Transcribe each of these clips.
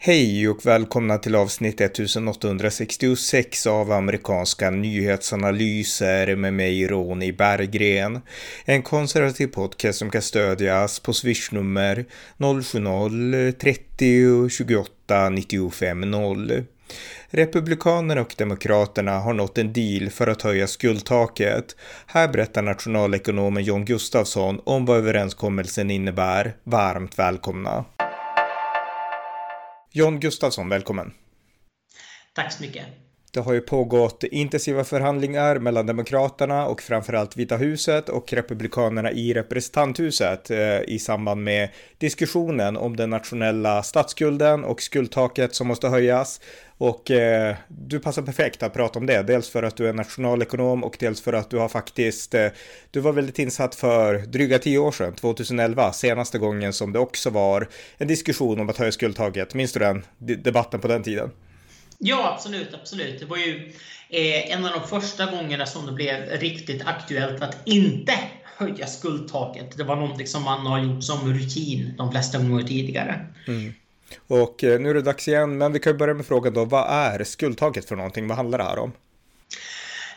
Hej och välkomna till avsnitt 1866 av amerikanska nyhetsanalyser med mig Ronny Berggren. En konservativ podcast som kan stödjas på swishnummer 070-30 28 95 0. Republikanerna och Demokraterna har nått en deal för att höja skuldtaket. Här berättar nationalekonomen John Gustafsson om vad överenskommelsen innebär. Varmt välkomna! John Gustafsson, välkommen. Tack så mycket. Det har ju pågått intensiva förhandlingar mellan Demokraterna och framförallt Vita huset och Republikanerna i representanthuset eh, i samband med diskussionen om den nationella statsskulden och skuldtaket som måste höjas. Och eh, du passar perfekt att prata om det, dels för att du är nationalekonom och dels för att du har faktiskt, eh, du var väldigt insatt för dryga tio år sedan, 2011, senaste gången som det också var en diskussion om att höja skuldtaket. Minns du den debatten på den tiden? Ja, absolut. absolut. Det var ju eh, en av de första gångerna som det blev riktigt aktuellt att inte höja skuldtaket. Det var någonting som man har gjort som rutin de flesta gånger tidigare. Mm. Och eh, nu är det dags igen, men vi kan börja med frågan då. Vad är skuldtaket för någonting? Vad handlar det här om?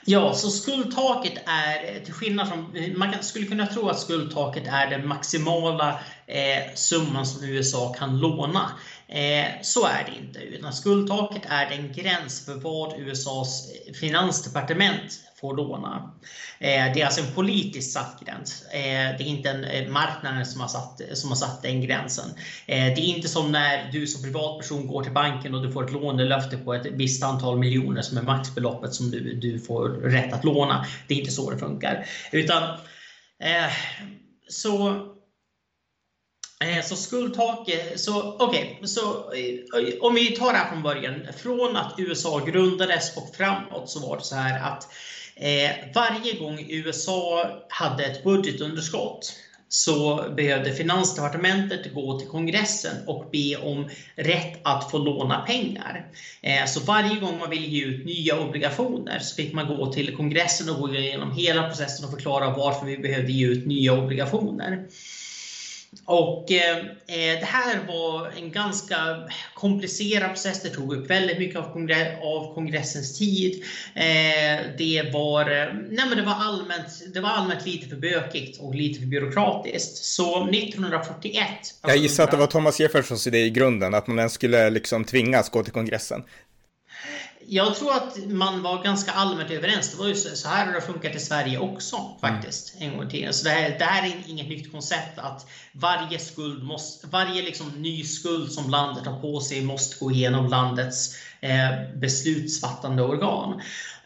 Ja, så skuldtaket är, till skillnad från, man skulle kunna tro att skuldtaket är den maximala eh, summan som USA kan låna. Eh, så är det inte, utan skuldtaket är den gräns för vad USAs finansdepartement får låna. Eh, det är alltså en politiskt satt gräns. Eh, det är inte en marknaden som har, satt, som har satt den gränsen. Det är inte som när du som privatperson går till banken och du får ett lånelöfte på ett visst antal miljoner som är maxbeloppet som du, du får rätt att låna. Det är inte så det funkar. Utan så Eh, så skuldtak, eh, så okej, okay, så eh, om vi tar det här från början. Från att USA grundades och framåt så var det så här att Eh, varje gång USA hade ett budgetunderskott så behövde Finansdepartementet gå till kongressen och be om rätt att få låna pengar. Så varje gång man ville ge ut nya obligationer så fick man gå till kongressen och gå igenom hela processen och förklara varför vi behövde ge ut nya obligationer. Och eh, det här var en ganska komplicerad process. Det tog upp väldigt mycket av, kongre av kongressens tid. Eh, det, var, eh, nej men det, var allmänt, det var allmänt lite för bökigt och lite för byråkratiskt. Så 1941... Jag gissar att det var Thomas Jeffersons idé i grunden, att man ens skulle liksom tvingas gå till kongressen jag tror att man var ganska allmänt överens. Det var ju så här har det funkat i Sverige också faktiskt. Mm. En gång till. Så det här, det här är inget nytt koncept att varje skuld måste, varje liksom ny skuld som landet har på sig måste gå igenom landets eh, beslutsfattande organ.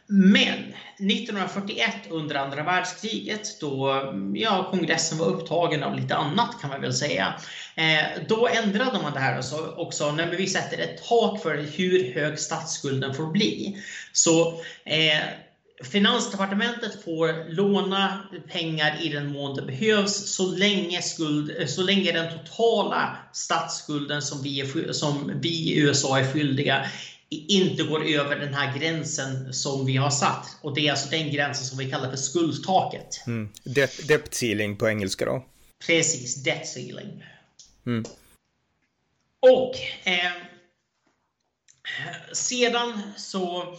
Men 1941 under andra världskriget då mm, ja, kongressen var upptagen av lite annat kan man väl säga. Eh, då ändrade man det här och sa också när vi sätter ett tak för hur hög statsskulden får bli. Så eh, Finansdepartementet får låna pengar i den mån det behövs så länge, skuld, eh, så länge den totala statsskulden som vi, som vi i USA är skyldiga inte går över den här gränsen som vi har satt. Och det är alltså den gränsen som vi kallar för skuldtaket. Mm. Debt, debt ceiling på engelska då? Precis, debt ceiling. Mm. Och eh, sedan så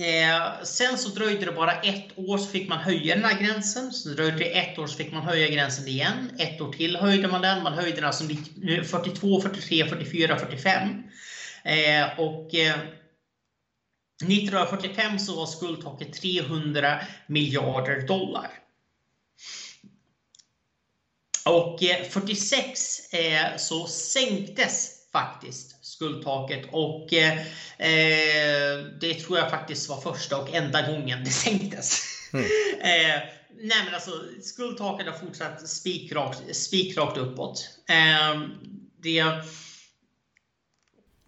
Eh, sen så dröjde det bara ett år så fick man höja den här gränsen. Så dröjde det ett år så fick man höja gränsen igen. Ett år till höjde man den. Man höjde den alltså 42, 43, 44, 45. Eh, och eh, 1945 så var skuldtaket 300 miljarder dollar. Och 46 eh, eh, så sänktes faktiskt skuldtaket och eh, eh, det tror jag faktiskt var första och enda gången det sänktes. Mm. eh, nej men alltså skuldtaket har fortsatt spikrakt, spikrakt uppåt. Eh, det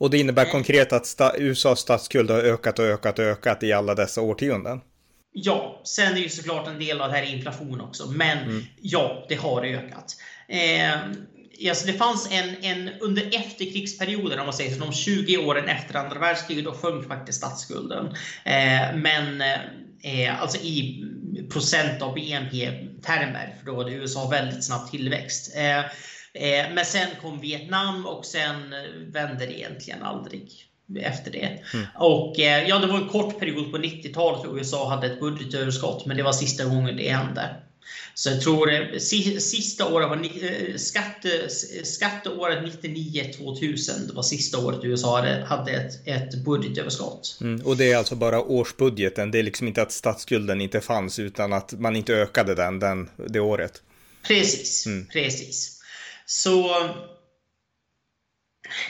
och det innebär konkret att sta USAs statsskuld har ökat och ökat och ökat i alla dessa årtionden? Ja, sen är ju såklart en del av det här inflation också, men mm. ja, det har ökat. Eh, alltså det fanns en, en under efterkrigsperioden, om man säger så, de 20 åren efter andra världskriget, då sjönk faktiskt statsskulden. Eh, men eh, alltså i procent av BNP-termer, för då hade USA väldigt snabb tillväxt. Eh, men sen kom Vietnam och sen vände det egentligen aldrig efter det. Mm. Och ja, det var en kort period på 90-talet då USA hade ett budgetöverskott, men det var sista gången det hände. Så jag tror sista året var skatte, skatteåret 99-2000. Det var sista året USA hade, hade ett, ett budgetöverskott. Mm, och det är alltså bara årsbudgeten. Det är liksom inte att statsskulden inte fanns utan att man inte ökade den, den det året. Precis, mm. precis. Så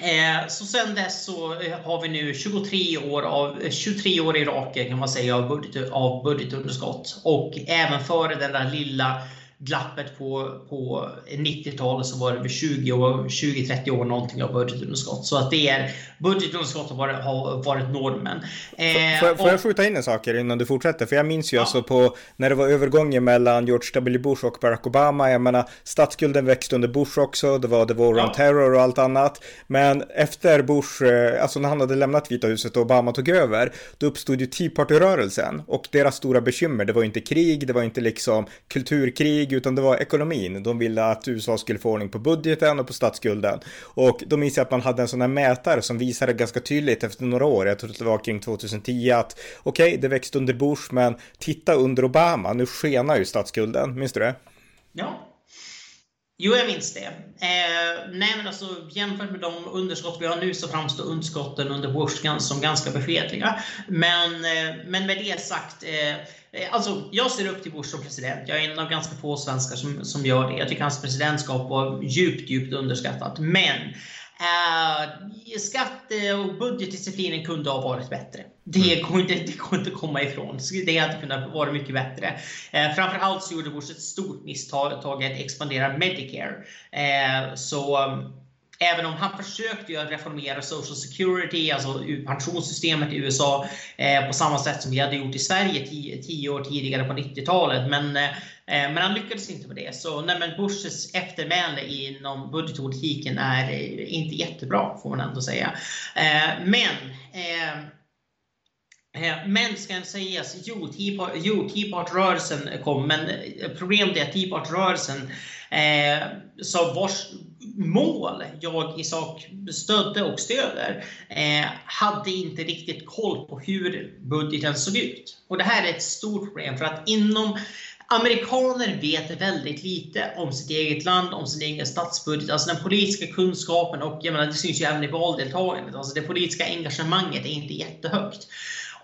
Eh, så sen dess så eh, har vi nu 23 år, av, eh, 23 år i raken kan man säga av, budget, av budgetunderskott. Och även före den där lilla glappet på, på 90-talet så var det 20-30 år någonting av budgetunderskott. Så att det är budgetunderskott har varit, har varit normen. Eh, får, får jag skjuta in en sak innan du fortsätter? För jag minns ju ja. alltså på när det var övergången mellan George W. Bush och Barack Obama. Jag menar statsskulden växte under Bush också. Det var The War ja. on Terror och allt annat. Men efter Bush, eh, alltså när han hade lämnat Vita huset och Obama tog över, då uppstod ju Tea Party-rörelsen och deras stora bekymmer. Det var inte krig, det var inte liksom kulturkrig utan det var ekonomin. De ville att USA skulle få ordning på budgeten och på statsskulden. Och då minns jag att man hade en sån här mätare som visade ganska tydligt efter några år, jag tror att det var kring 2010, att okej, okay, det växte under Bush, men titta under Obama, nu skenar ju statsskulden. Minns du det? Ja, Jo, jag minns det. Eh, nej, men alltså, jämfört med de underskott vi har nu så framstår underskotten under Bush som ganska beskedliga. Men, eh, men med det sagt, eh, eh, alltså, jag ser upp till Bush som president. Jag är en av ganska få svenskar som, som gör det. Jag tycker hans presidentskap var djupt, djupt underskattat. Men Uh, skatte och budgetdisciplinen kunde ha varit bättre. Det mm. går inte, det går inte att komma ifrån. Det hade kunnat vara mycket bättre. Uh, framförallt så gjorde Bush ett stort misstag att expandera Medicare. Uh, så Även om han försökte ju reformera Social Security, alltså pensionssystemet i USA, eh, på samma sätt som vi hade gjort i Sverige tio, tio år tidigare på 90-talet. Men, eh, eh, men han lyckades inte med det. Så nej, men Bushs eftermäle inom budgetpolitiken är eh, inte jättebra, får man ändå säga. Eh, men eh, eh men ska sägas, alltså, jo, Tea Party-rörelsen kom, men problemet är att Tea Party-rörelsen eh, vars mål jag i sak stödde och stöder eh, hade inte riktigt koll på hur budgeten såg ut. Och det här är ett stort problem för att inom Amerikaner vet väldigt lite om sitt eget land, om sin egen statsbudget. Alltså den politiska kunskapen och jag menar, det syns ju även i valdeltagandet. Alltså det politiska engagemanget är inte jättehögt.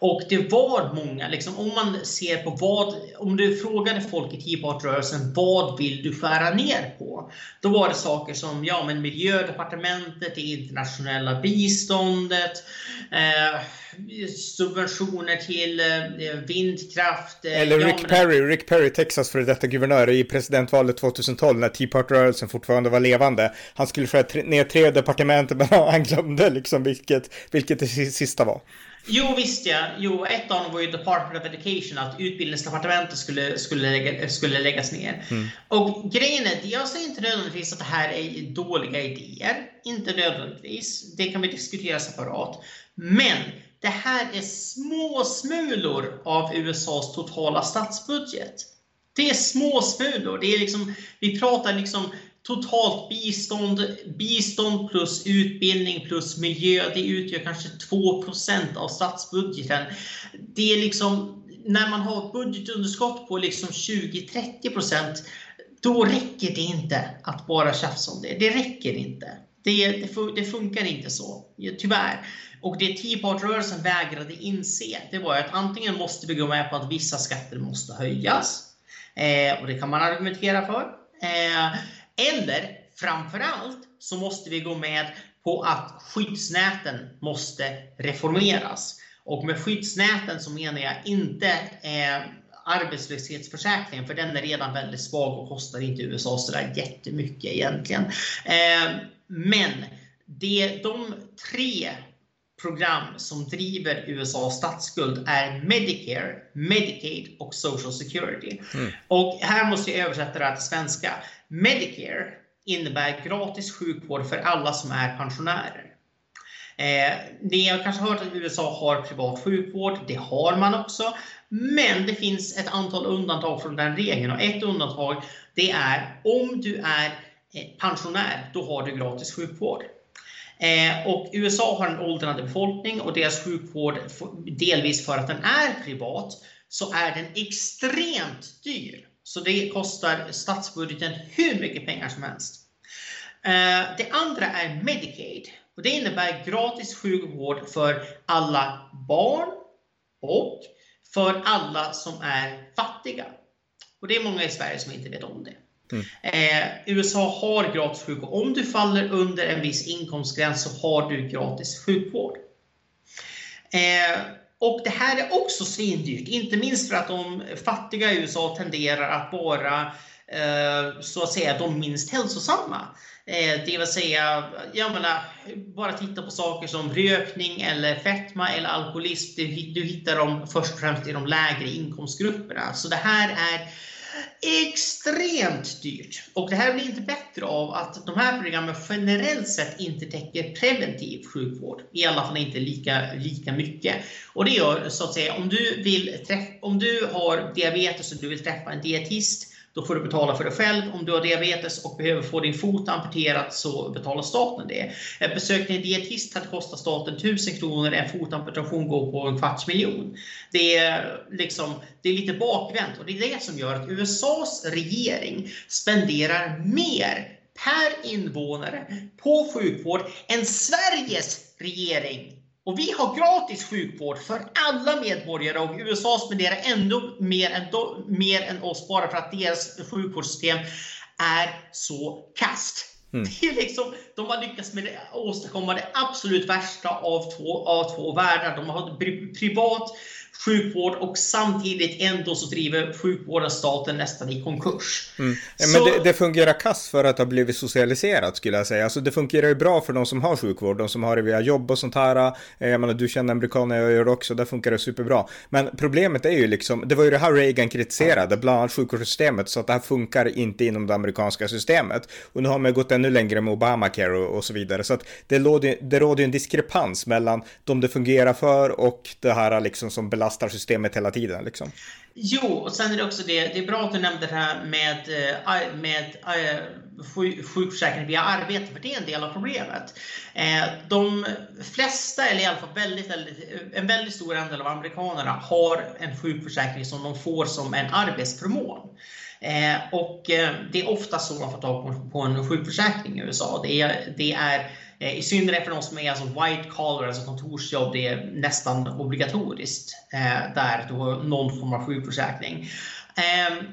Och det var många, liksom, om man ser på vad, om du frågade folk i Tea Party-rörelsen, vad vill du skära ner på? Då var det saker som, ja men miljödepartementet, det internationella biståndet, eh, subventioner till eh, vindkraft. Eh, Eller Rick ja, Perry, Rick Perry, Texas före detta guvernör i presidentvalet 2012 när Tea Party-rörelsen fortfarande var levande. Han skulle skära ner tre departement men han glömde liksom vilket, vilket det sista var. Jo visst ja, jo, ett av dem var ju Department of Education, att utbildningsdepartementet skulle, skulle, lägga, skulle läggas ner. Mm. Och grejen är, jag säger inte nödvändigtvis att det här är dåliga idéer. Inte nödvändigtvis. Det kan vi diskutera separat. Men det här är små smulor av USAs totala statsbudget. Det är små smulor. Det är liksom, vi pratar liksom totalt bistånd, bistånd plus utbildning plus miljö, det utgör kanske 2% av statsbudgeten. Det är liksom, när man har ett budgetunderskott på liksom 20-30% då räcker det inte att bara tjafsa om det. Det räcker inte. Det, det, funkar inte så, tyvärr. Och det Tea Party-rörelsen vägrade inse, det var att antingen måste vi gå med på att vissa skatter måste höjas. Eh, och det kan man argumentera för. Eh, eller framförallt så måste vi gå med på att skyddsnäten måste reformeras. Och med skyddsnäten så menar jag inte eh, arbetslöshetsförsäkringen, för den är redan väldigt svag och kostar inte USA sådär jättemycket egentligen. Eh, men det, de tre program som driver USAs statsskuld är Medicare, Medicaid och Social Security. Mm. Och här måste jag översätta det här till svenska. Medicare innebär gratis sjukvård för alla som är pensionärer. Eh, ni har kanske hört att USA har privat sjukvård. Det har man också. Men det finns ett antal undantag från den regeln och ett undantag det är om du är pensionär, då har du gratis sjukvård. Eh, och USA har en åldrande befolkning och deras sjukvård, delvis för att den är privat, så är den extremt dyr. Så det kostar statsbudgeten hur mycket pengar som helst. Eh, det andra är Medicaid. Och det innebär gratis sjukvård för alla barn och för alla som är fattiga. Och det är många i Sverige som inte vet om det. Mm. Eh, USA har gratis sjukvård. Om du faller under en viss inkomstgräns så har du gratis sjukvård. Eh, och det här är också svindyrt, inte minst för att de fattiga i USA tenderar att vara eh, så att säga de minst hälsosamma. Eh, det vill säga, jag menar, bara titta på saker som rökning eller fetma eller alkoholism. Du, hittar dem först och främst i de lägre inkomstgrupperna. Så det här är extremt dyrt. Och det här blir inte bättre av att de här programmen generellt sett inte täcker preventiv sjukvård. I alla fall inte lika, lika mycket. Och det gör så att säga, om du, vill träffa, om du har diabetes och du vill träffa en dietist då får du betala för det själv. Om du har diabetes och behöver få din fot amputerad så betalar staten det. Ett besök till en dietist hade kostat staten 1000 kronor, en fotamputation går på en kvarts miljon. Det är, liksom, det är lite bakvänt och det är det som gör att USAs regering spenderar mer per invånare på sjukvård än Sveriges regering och vi har gratis sjukvård för alla medborgare och USA spenderar ändå mer än, mer än oss bara för att deras sjukvårdssystem är så kast. Mm. Det är liksom, de har lyckats med det, åstadkomma det absolut värsta av två, av två världar. De har privat sjukvård och samtidigt ändå så driver sjukvården staten nästan i konkurs. Mm. Men det, det, fungerar kass för att ha blivit socialiserat skulle jag säga. Alltså det fungerar ju bra för de som har sjukvård, de som har det via jobb och sånt här. Eh, jag menar, du känner amerikaner, jag gör det också, där funkar det superbra. Men problemet är ju liksom, det var ju det här Reagan kritiserade, bland annat sjukvårdssystemet, så att det här funkar inte inom det amerikanska systemet. Och nu har man gått ännu längre med Obamacare och, och så vidare. Så att det, råder, det råder ju en diskrepans mellan de det fungerar för och det här liksom som belastar belastar systemet hela tiden. Liksom. Jo, och sen är det också det, det är bra att du nämnde det här med, eh, med eh, sjukförsäkring via arbete, för det är en del av problemet. Eh, de flesta, eller i alla fall väldigt, väldigt, en väldigt stor andel av amerikanerna har en sjukförsäkring som de får som en arbetsförmån. och det är ofta så man får tag på, en sjukförsäkring i USA. Det är, det är i synnerhet för de som är alltså white collar, alltså kontorsjobb, det är nästan obligatoriskt eh, där du har någon form av sjukförsäkring. Ehm,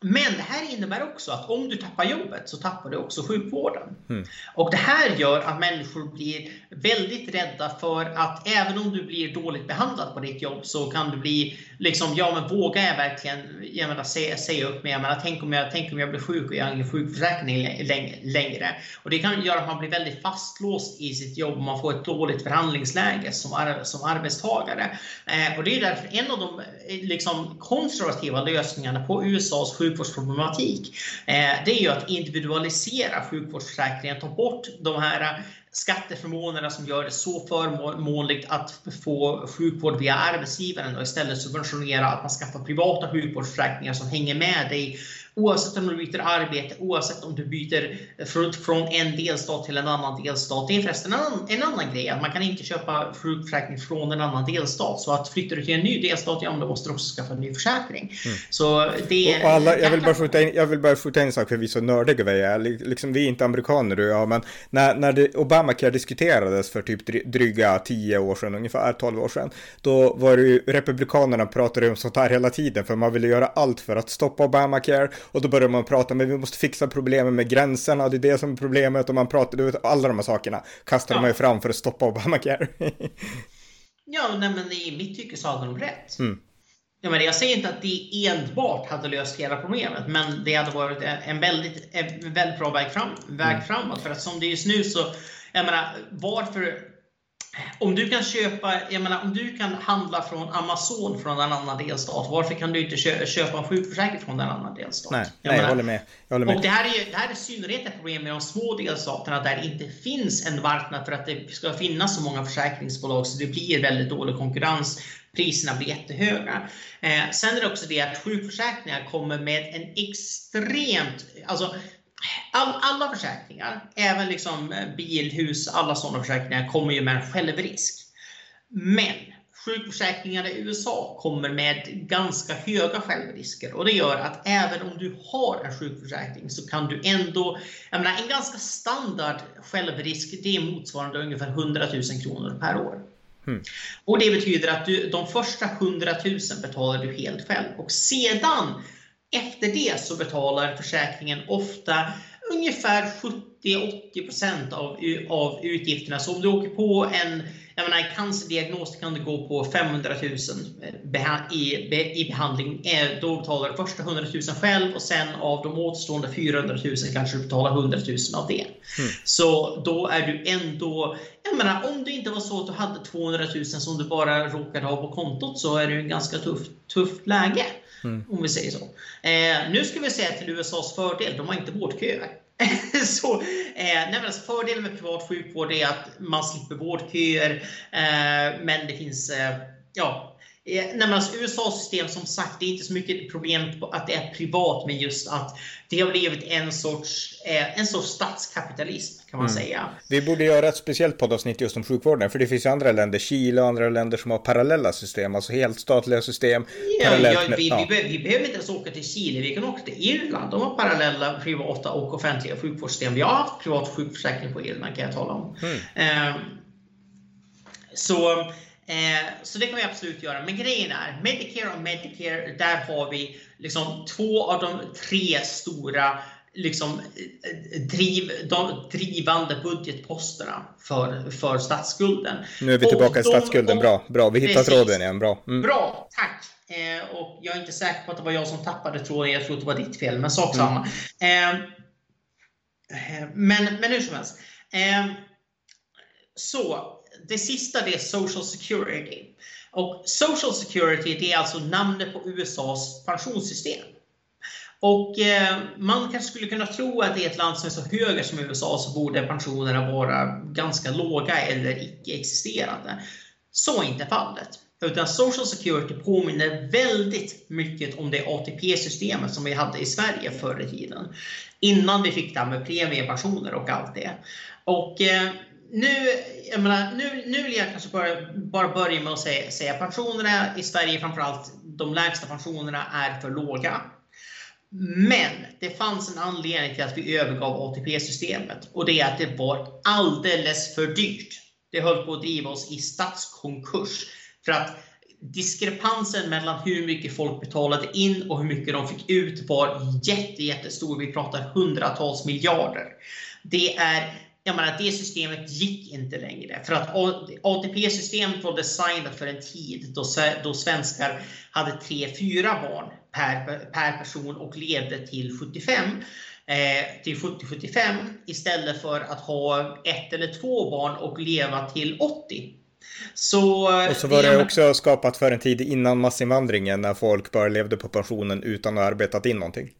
men det här innebär också att om du tappar jobbet så tappar du också sjukvården. Mm. Och det här gör att människor blir väldigt rädda för att även om du blir dåligt behandlad på ditt jobb så kan du bli liksom, ja men vågar jag verkligen jag menar, säga, säga upp mig? Jag menar, tänk, om jag, tänk om jag blir sjuk och jag har ingen sjukförsäkring längre. Och det kan göra att man blir väldigt fastlåst i sitt jobb och man får ett dåligt förhandlingsläge som, ar som arbetstagare. Eh, och det är därför en av de eh, liksom, konservativa lösningarna på USAs sjukvårdsproblematik, eh, det är ju att individualisera sjukvårdsförsäkringen, ta bort de här skatteförmånerna som gör det så förmånligt att få sjukvård via arbetsgivaren och istället subventionera att man skaffar privata sjukvårdsförsäkringar som hänger med dig Oavsett om du byter arbete, oavsett om du byter från en delstat till en annan delstat. Det är förresten en annan, en annan grej, att man kan inte köpa sjukförsäkring från en annan delstat. Så att flyttar du till en ny delstat, ja, då måste du också skaffa en ny försäkring. Mm. Så det, och alla, jag, vill bara skjuta in, jag vill bara skjuta in en sak, för vi är så nördiga vi är. Liksom, vi är inte amerikaner du ja, men när, när det, Obamacare diskuterades för typ dryga 10 år sedan, ungefär 12 år sedan, då var det ju Republikanerna pratade om sånt här hela tiden, för man ville göra allt för att stoppa Obamacare och då börjar man prata, men vi måste fixa problemen med gränserna, det är det som är problemet och man pratar, du vet, alla de här sakerna kastar ja. man ju fram för att stoppa Obamacare. ja, nej, men i mitt tycke så hade de rätt. Mm. Jag, menar, jag säger inte att det enbart hade löst hela problemet, men det hade varit en väldigt, en väldigt bra väg, fram, väg mm. framåt. För att som det är just nu så, jag menar, varför om du kan köpa, jag menar, om du kan handla från Amazon från en annan delstat, varför kan du inte köpa en sjukförsäkring från en annan delstat? Nej, jag, nej, jag håller med. Jag håller med. Och det här är det här är i synnerhet ett problem med de små delstaterna där det inte finns en marknad för att det ska finnas så många försäkringsbolag så det blir väldigt dålig konkurrens. Priserna blir jättehöga. Eh, sen är det också det att sjukförsäkringar kommer med en extremt, alltså all, alla försäkringar, även liksom bil, hus, alla sådana försäkringar kommer ju med en självrisk. Men sjukförsäkringar i USA kommer med ganska höga självrisker och det gör att även om du har en sjukförsäkring så kan du ändå, jag menar en ganska standard självrisk det är motsvarande ungefär 100 000 kronor per år. Mm. Och det betyder att du, de första 100 000 betalar du helt själv och sedan efter det så betalar försäkringen ofta ungefär 70-80% av, av utgifterna. Så om du åker på en jag menar, cancerdiagnos kan du gå på 500 000 eh, i, i behandling. Eh, då betalar du första 100 000 själv och sen av de återstående 400 000 kanske du betalar 100 000 av det. Mm. Så då är du ändå, jag menar om det inte var så att du hade 200 000 som du bara råkade ha på kontot så är det ju ganska tufft, tufft läge. Mm. Om vi säger så. Eh, nu ska vi säga till USAs fördel, de har inte vårdköer. så, eh, nej, alltså fördelen med privat sjukvård är att man slipper vårdköer. Eh, men det finns eh, ja, Eh, nej, alltså USA-system som sagt, det är inte så mycket problem att det är privat, men just att det har blivit en sorts, eh, en sorts statskapitalism kan man mm. säga. Vi borde göra ett speciellt poddavsnitt just om sjukvården, för det finns ju andra länder, Chile och andra länder som har parallella system, alltså helt statliga system. Ja, ja, vi, ja. Vi, vi, behöver inte ens åka till Chile, vi kan åka till Irland. De har parallella privata och offentliga sjukvårdssystem. Vi har haft privat sjukförsäkring på Irland kan jag tala om. Mm. Um, så Eh, så det kan vi absolut göra. Men grejen är, Medicare och Medicare, där har vi liksom två av de tre stora liksom, eh, driv, de drivande budgetposterna för, för statsskulden. Nu är vi tillbaka i statsskulden, bra, bra. Vi hittar tråden igen, bra. Mm. Bra, tack. Eh, och jag är inte säker på att det var jag som tappade tråden, jag tror att det var ditt fel, men sak samma. Mm. Eh, eh men, men hur som helst. Eh, så, det sista det är Social Security. Och Social Security det är alltså namnet på USAs pensionssystem. Och eh, man kanske skulle kunna tro att i ett land som är så högt som USA så borde pensionerna vara ganska låga eller icke-existerande. Så är inte fallet. Utan Social Security påminner väldigt mycket om det ATP-systemet som vi hade i Sverige förr i tiden. Innan vi fick det här med premiepensioner och allt det. Och eh, nu, jag menar, nu, nu vill jag kanske bara, bara börja med att säga, säga pensionerna i Sverige, framförallt de lägsta pensionerna, är för låga. Men det fanns en anledning till att vi övergav ATP-systemet och det är att det var alldeles för dyrt. Det höll på att driva oss i statskonkurs. För att diskrepansen mellan hur mycket folk betalade in och hur mycket de fick ut var jätte, jättestor. Vi pratar hundratals miljarder. Det är jag menar, det systemet gick inte längre. För att ATP-systemet var designat för en tid då, då svenskar hade 3-4 barn per, per person och levde till 75 eh, till 70-75 istället för att ha ett eller två barn och leva till 80. Så, och så var det ja, också skapat för en tid innan massinvandringen när folk bara levde på pensionen utan att ha arbetat in någonting.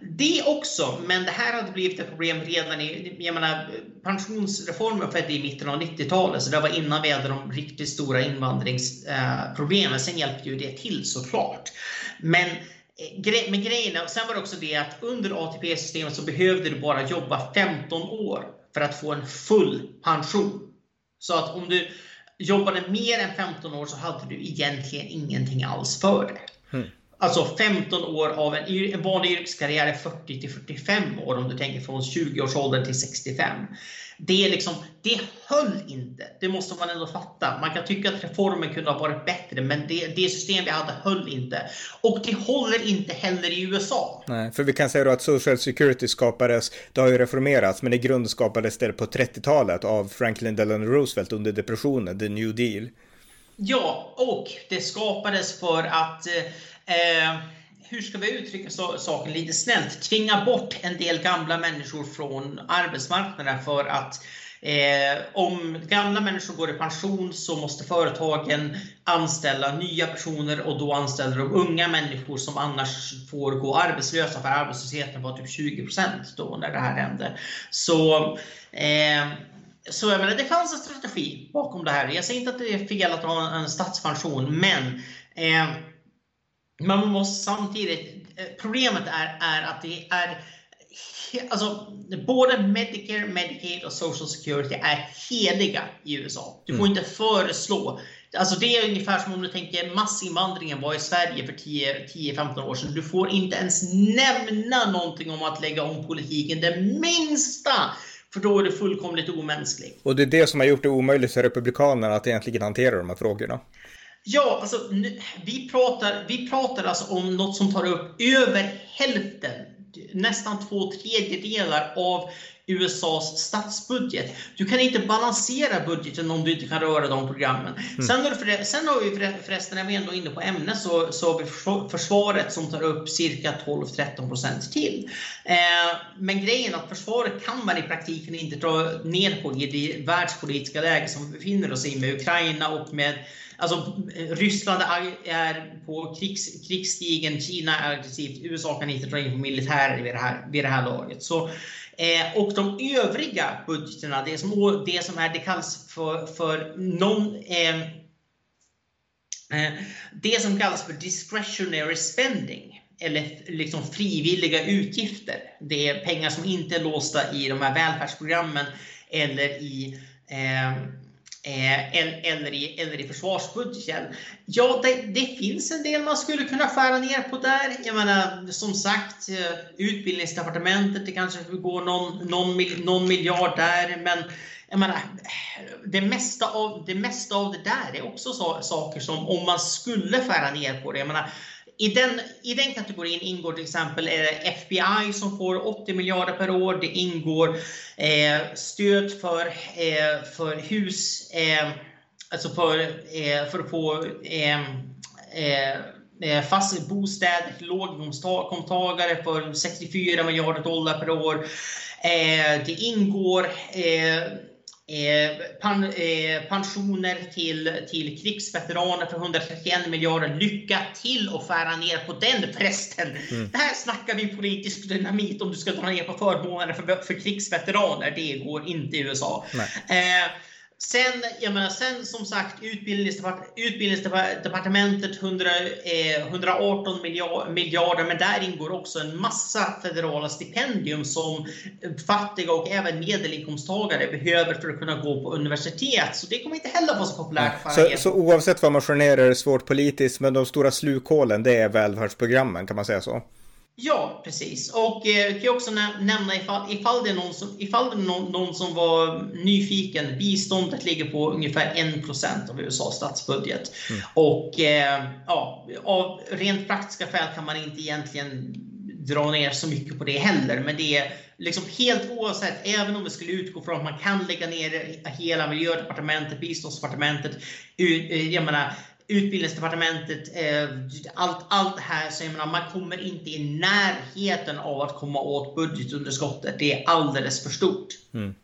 Det också, men det här hade blivit ett problem redan i, jag menar, pensionsreformen skedde i mitten av 90-talet, så det var innan vi hade de riktigt stora invandringsproblemen. Eh, sen hjälpte ju det till såklart. Men eh, men grejen sen var det också det att under ATP-systemet så behövde du bara jobba 15 år för att få en full pension. Så att om du jobbade mer än 15 år så hade du egentligen ingenting alls för det. Mm. Alltså 15 år av en, en vanlig yrkeskarriär är 40 till 45 år om du tänker från 20-årsåldern till 65. Det, är liksom, det höll inte. Det måste man ändå fatta. Man kan tycka att reformen kunde ha varit bättre, men det, det system vi hade höll inte. Och det håller inte heller i USA. Nej, för vi kan säga då att Social Security skapades, det har ju reformerats, men i grund skapades det på 30-talet av Franklin Delano Roosevelt under depressionen, the New Deal. Ja, och det skapades för att eh, hur ska vi uttrycka saken lite snällt, tvinga bort en del gamla människor från arbetsmarknaden för att Eh, om gamla människor går i pension så måste företagen anställa nya personer och då anställer de unga människor som annars får gå arbetslösa för arbetslösheten var typ 20% då när det här hände. Så, eh, så jag menar, det fanns en strategi bakom det här. Jag säger inte att det är fel att ha en statspension, men eh, man måste samtidigt, eh, problemet är, är att det är alltså, både Medicare, Medicaid och Social Security är heliga i USA. Du får mm. inte föreslå Alltså det är ungefär som om du tänker massinvandringen var i Sverige för 10-15 år sedan. Du får inte ens nämna någonting om att lägga om politiken det minsta. För då är det fullkomligt omänskligt. Och det är det som har gjort det omöjligt för Republikanerna att egentligen hantera de här frågorna. Ja, alltså vi pratar, vi pratar alltså om något som tar upp över hälften, nästan två tredjedelar av USAs statsbudget. Du kan inte balansera budgeten om du inte kan röra de programmen. Mm. Sen, har för, sen har vi förresten, när vi ändå är inne på ämnet, så, så har vi försvaret som tar upp cirka 12-13% till. Eh, men grejen är att försvaret kan man i praktiken inte dra ner på i det världspolitiska läge som vi befinner oss i med Ukraina och med Alltså, eh, Ryssland är på krigs, krigsstigen, Kina är aggressivt, USA kan inte dra in på militärer vid det här, vid det här laget. Så Eh, och de övriga budgeterna, det som, det som är, det kallas för, för non, eh, eh, det som kallas för discretionary spending eller liksom frivilliga utgifter. Det är pengar som inte är låsta i de här välfärdsprogrammen eller i eh, Eh, eller, i, eller i försvarsbudgeten. Ja, det, det, finns en del man skulle kunna skära ner på där. Jag menar, som sagt, eh, utbildningsdepartementet, det kanske går någon, någon, någon miljard där. Men jag menar, det, mesta av, det mesta av det där är också så, saker som om man skulle skära ner på det. Jag menar, i den, I den kategorin ingår till exempel eh, FBI som får 80 miljarder per år. Det ingår eh, stöd för, eh, för hus, eh, alltså för, eh, för att få eh, eh, eh fast bostäder till låginkomsttagare för 64 miljarder dollar per år. Eh, det ingår eh, pensioner till, till krigsveteraner för 131 miljarder. Lycka till att skära ner på den prästen. Mm. Här snackar vi politisk dynamit om du ska dra ner på förmånerna för, för krigsveteraner. Det går inte i USA. Eh, Sen, jag menar, sen som sagt Utbildningsdepart Utbildningsdepartementet 100, eh, 118 miljarder, men där ingår också en massa federala stipendium som fattiga och även medelinkomsttagare behöver för att kunna gå på universitet. Så det kommer inte heller vara så populärt. Så, så oavsett vad man ner är det svårt politiskt, men de stora slukhålen det är välfärdsprogrammen, kan man säga så? Ja, precis. Och eh, kan jag också nämna ifall, ifall det är, någon som, ifall det någon, någon som var nyfiken. Biståndet ligger på ungefär 1% av USAs statsbudget. Mm. Och eh, ja, av rent praktiska skäl kan man inte egentligen dra ner så mycket på det heller. Men det är liksom helt oavsett, även om vi skulle utgå från att man kan lägga ner hela miljödepartementet, biståndsdepartementet. Eh, jag menar, utbildningsdepartementet, eh, allt, allt det här. Så jag menar, man kommer inte i närheten av att komma åt budgetunderskottet. Det är alldeles för stort. Mm.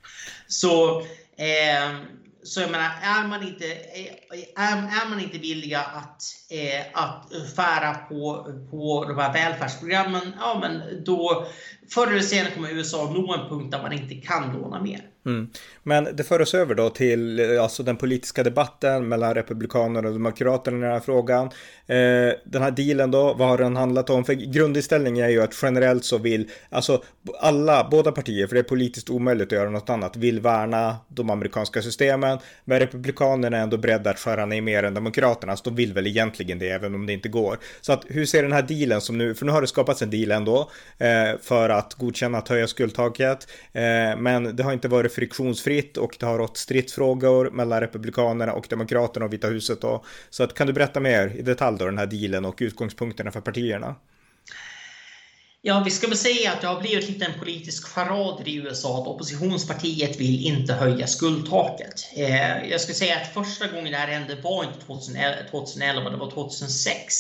Så, eh, så jag menar, är man inte, är, är man inte villiga att, eh, att skära på, på de här välfärdsprogrammen, ja men då förr eller senare kommer USA nå en punkt där man inte kan låna mer. Mm. Men det för oss över då till eh, alltså den politiska debatten mellan Republikanerna och Demokraterna i den här frågan. Eh, den här dealen då, vad har den handlat om? För grundinställningen är ju att generellt så vill, alltså alla, båda partier, för det är politiskt omöjligt att göra något annat, vill värna de amerikanska systemen. Men Republikanerna är ändå beredda att skära ner mer än Demokraterna, så de vill väl egentligen det, även om det inte går. Så att hur ser den här dealen som nu, för nu har det skapats en deal ändå, eh, för att godkänna att höja skuldtaket. Eh, men det har inte varit friktionsfritt och det har rått stridsfrågor mellan Republikanerna och Demokraterna och Vita huset då. Så att, kan du berätta mer i detalj då den här dealen och utgångspunkterna för partierna? Ja, vi ska väl säga att det har blivit lite en politisk charad i USA att oppositionspartiet vill inte höja skuldtaket. Eh, jag skulle säga att första gången det här hände var inte 2011, det var 2006.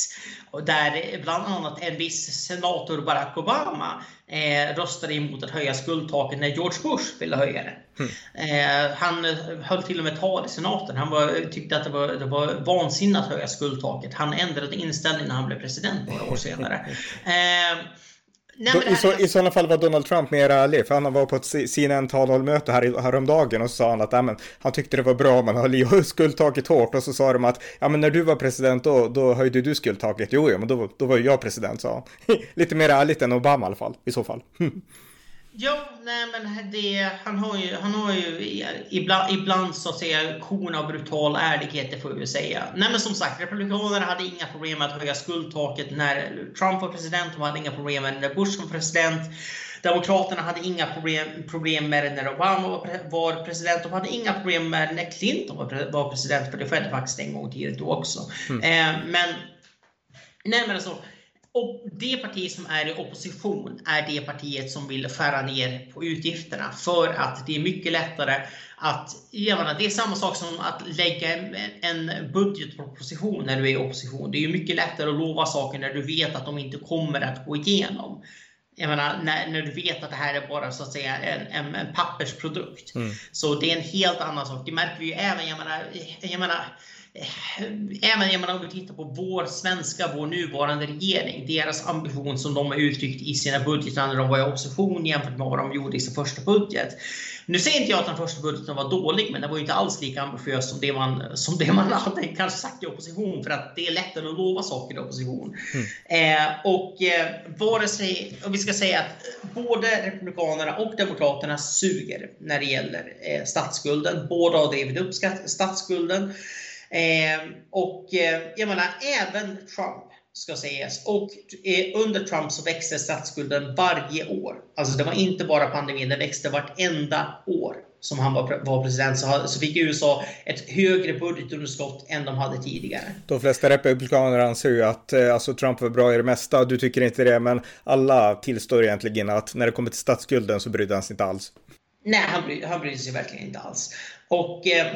Där bland annat en viss senator Barack Obama eh, röstade emot att höja skuldtaket när George Bush ville höja det. Mm. Eh, han höll till och med tal i senaten. Han var, tyckte att det var, det var vansinne att höja skuldtaket. Han ändrade inställning när han blev president några år senare. Eh, Nej, I, så, I sådana fall var Donald Trump mer ärlig, för han var på ett CNN talmöte här, häromdagen och så sa han att ja, men, han tyckte det var bra om man höll skuldtaket hårt och så sa de att ja, men när du var president då, då höjde du skuldtaket. Jo, jo, men då, då var ju jag president, sa han. Lite mer ärligt än Obama i alla fall, i så fall. Ja, nej men det, han har ju, han har ju ibland, ibland så att säga korn av brutal ärlighet, det får vi säga. Nej men som sagt, Republikanerna hade inga problem med att höja skuldtaket när Trump var president, de hade inga problem med när Bush var president. Demokraterna hade inga problem, problem med det när Obama var president. De hade inga problem med det när Clinton var president, för det skedde faktiskt en gång tidigare då också. Mm. Eh, men, nej men alltså, och det parti som är i opposition är det partiet som vill skära ner på utgifterna för att det är mycket lättare att, jag menar, det är samma sak som att lägga en budgetproposition när du är i opposition. Det är mycket lättare att lova saker när du vet att de inte kommer att gå igenom. Jag menar, när, när du vet att det här är bara så att säga en, en, en pappersprodukt. Mm. Så det är en helt annan sak. Det märker vi ju även, jag menar, jag menar Även jag menar, om vi tittar på vår svenska, vår nuvarande regering, deras ambition som de har uttryckt i sina budgetar när de var i opposition jämfört med vad de gjorde i sin första budget. Nu säger inte jag att den första budgeten var dålig, men den var inte alls lika ambitiös som det man, som det man hade kanske sagt i opposition, för att det är lättare att lova saker i opposition. Mm. Eh, och eh, vare sig, och vi ska säga att både Republikanerna och Demokraterna suger när det gäller eh, statsskulden. Båda har drivit upp statsskulden. Eh, och eh, jag menar, även Trump ska sägas. Och eh, under Trump så växte statsskulden varje år. Alltså det var inte bara pandemin, den växte vartenda år som han var, var president så, så fick USA ett högre budgetunderskott än de hade tidigare. De flesta republikaner anser ju att eh, alltså, Trump var bra i det mesta. Du tycker inte det, men alla tillstår egentligen att när det kommer till statsskulden så brydde han sig inte alls. Nej, han, bry, han brydde sig verkligen inte alls. Och eh,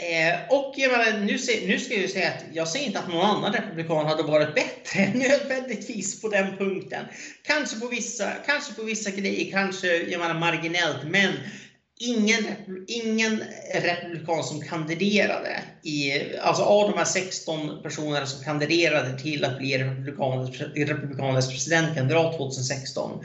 Eh, och jag menar, nu, se, nu ska jag ju säga att jag säger inte att någon annan republikan hade varit bättre nödvändigtvis på den punkten. Kanske på vissa, kanske på vissa grejer, kanske jag menar, marginellt, men ingen, ingen republikan som kandiderade i, alltså av de här 16 personerna som kandiderade till att bli republikaners presidentkandidat 2016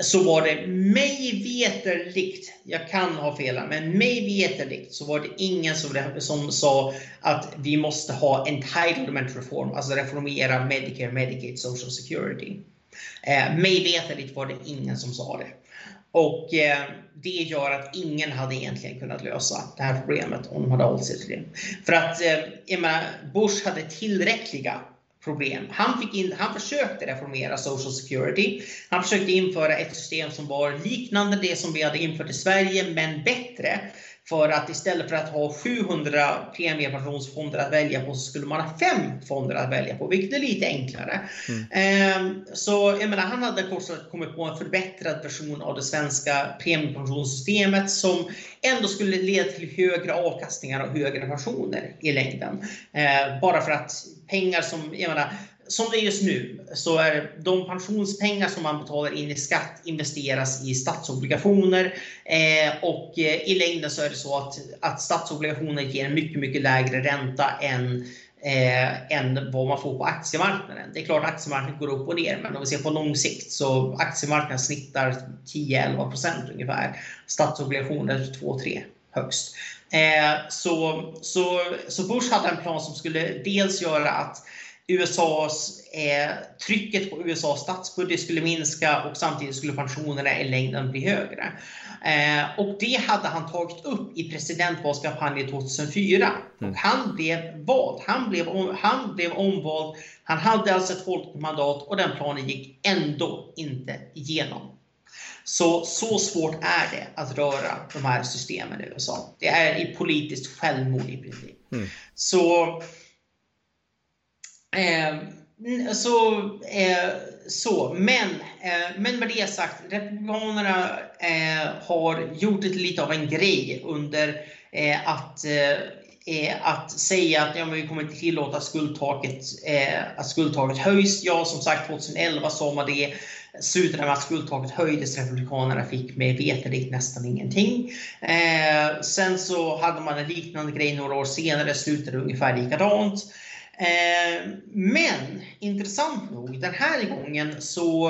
så var det mig veterligt, jag kan ha fel men mig veterligt så var det ingen som, som sa att vi måste ha entitlement reform, alltså reformera Medicare, Medicaid, Social Security. Eh, mig veterligt var det ingen som sa det. Och eh, det gör att ingen hade egentligen kunnat lösa det här problemet om de hade hållit sig till det. För att eh, jag menar, Bush hade tillräckliga problem. Han, fick in, han försökte reformera Social Security. Han försökte införa ett system som var liknande det som vi hade infört i Sverige, men bättre. För att istället för att ha 700 premiepensionsfonder att välja på så skulle man ha fem fonder att välja på, vilket är lite enklare. Mm. Ehm, så jag menar, han hade kommit på en förbättrad version av det svenska premiepensionssystemet som ändå skulle leda till högre avkastningar och högre pensioner i längden. Ehm, bara för att pengar som, jag menar, som det är just nu så är de pensionspengar som man betalar in i skatt investeras i statsobligationer eh, och eh, i längden så är det så att, att statsobligationer ger en mycket, mycket lägre ränta än eh, än vad man får på aktiemarknaden. Det är klart att aktiemarknaden går upp och ner, men om vi ser på lång sikt så aktiemarknaden snittar 10-11% ungefär. Statsobligationer 2-3 högst. Eh, så, så, så Bush hade en plan som skulle dels göra att USAs, eh, trycket på USAs statsbudget skulle minska och samtidigt skulle pensionerna i längden bli högre. Eh, och det hade han tagit upp i presidentvalskampanjen 2004. Mm. Och han blev vald. Han blev, han blev omvald. Han hade alltså ett folkmandat och den planen gick ändå inte igenom. Så, så svårt är det att röra de här systemen i USA. Det är i politiskt självmord i princip. Mm. Så Eh, så, eh, så, men, eh, men med det sagt, Republikanerna eh, har gjort det lite av en grej under eh, att eh, att säga att ja, men vi kommer inte tillåta skuldtaket, att skuldtaket höjs. Ja, som sagt 2011 sa man det. Slutade med att skuldtaket höjdes. Republikanerna fick med veterligt nästan ingenting. Eh, sen så hade man en liknande grej några år senare, slutade ungefär likadant. Eh, men intressant nog, den här gången så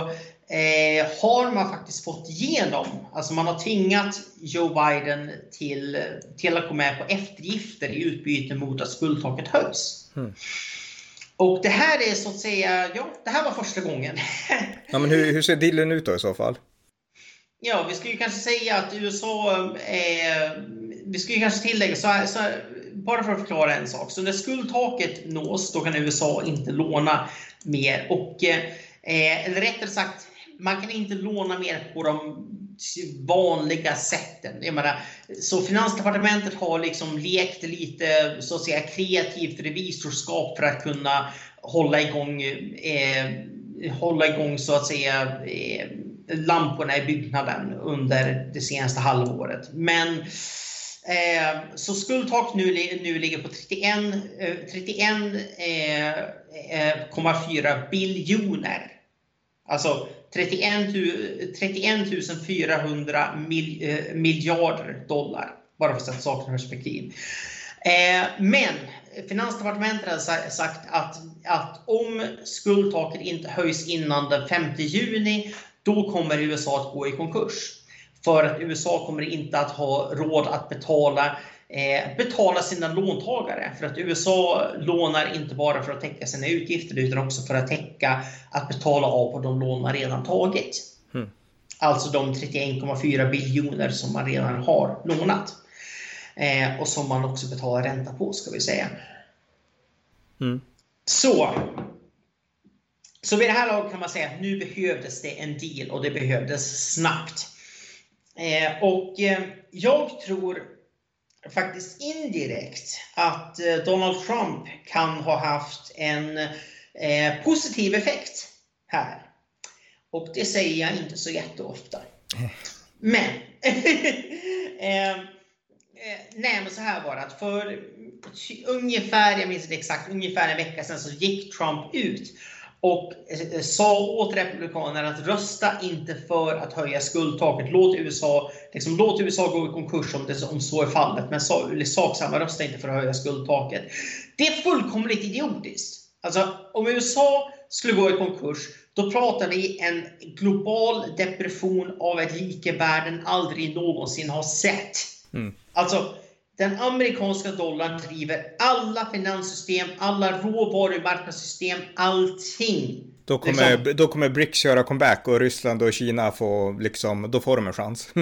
eh, har man faktiskt fått igenom, alltså man har tvingat Joe Biden till, till att gå med på eftergifter i utbyte mot att skuldtaket höjs. Mm. Och det här är så att säga, ja, det här var första gången. ja, men hur, hur ser dealen ut då i så fall? ja, vi skulle kanske säga att USA eh, vi skulle kanske tillägga, så, här, så här, bara för att förklara en sak. Så när skuldtaket nås, då kan USA inte låna mer. Och, eh, eller rättare sagt, man kan inte låna mer på de vanliga sätten. Jag menar, så Finansdepartementet har liksom lekt lite så att säga, kreativt revisorskap för att kunna hålla igång, eh, hålla igång så att säga eh, lamporna i byggnaden under det senaste halvåret. Men eh, så skuldtak nu, nu ligger på 31,4 31, eh, eh, eh biljoner. Alltså 31, 31 400 mil, eh, miljarder dollar. Bara för att sätta saken i perspektiv. Eh, men Finansdepartementet har sagt att, att om skuldtaket inte höjs innan den 5 juni, då kommer USA att gå i konkurs. För att USA kommer inte att ha råd att betala betala sina låntagare. För att USA lånar inte bara för att täcka sina utgifter utan också för att täcka att betala av på de lån man redan tagit. Mm. Alltså de 31,4 biljoner som man redan har lånat. Eh, och som man också betalar ränta på ska vi säga. Mm. Så. Så vid det här laget kan man säga att nu behövdes det en deal och det behövdes snabbt. Eh, och eh, jag tror faktiskt indirekt att eh, Donald Trump kan ha haft en eh, positiv effekt här. Och det säger jag inte så jätteofta. Men, eh, eh, nej men så här var det att för ungefär, jag minns inte exakt, ungefär en vecka sedan så gick Trump ut och eh, sa åt Republikanerna att rösta inte för att höja skuldtaket. Låt USA, liksom, låt USA gå i konkurs om, det, om så är fallet. Men sak samma, rösta inte för att höja skuldtaket. Det är fullkomligt idiotiskt. Alltså, om USA skulle gå i konkurs, då pratar vi en global depression av ett like världen aldrig någonsin har sett. Mm. Alltså, den amerikanska dollarn driver alla finanssystem, alla råvarumarknadssystem, allting. Då kommer, liksom. då kommer BRICS köra comeback och Ryssland och Kina får liksom, då får de en chans.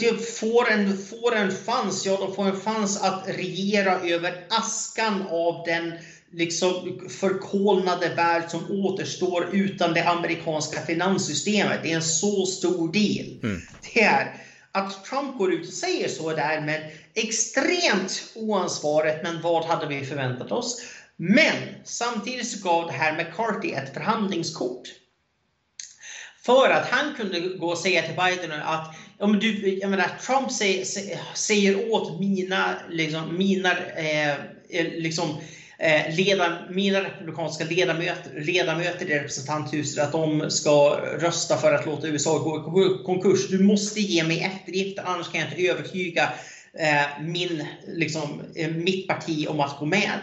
de, får, en, får en chans, ja de får en chans att regera över askan av den liksom förkolnade värld som återstår utan det amerikanska finanssystemet. Det är en så stor del. Mm. Det är att Trump går ut och säger så är därmed extremt oansvarigt, men vad hade vi förväntat oss? Men samtidigt så gav det här McCarthy ett förhandlingskort. För att han kunde gå och säga till Biden att om du, jag menar, Trump säger, säger åt mina, liksom, mina eh, eh liksom, Eh, leda, mina republikanska ledamöter, ledamöter i representanthuset att de ska rösta för att låta USA gå i konkurs. Du måste ge mig eftergifter, annars kan jag inte övertyga eh, min, liksom, eh, mitt parti om att gå med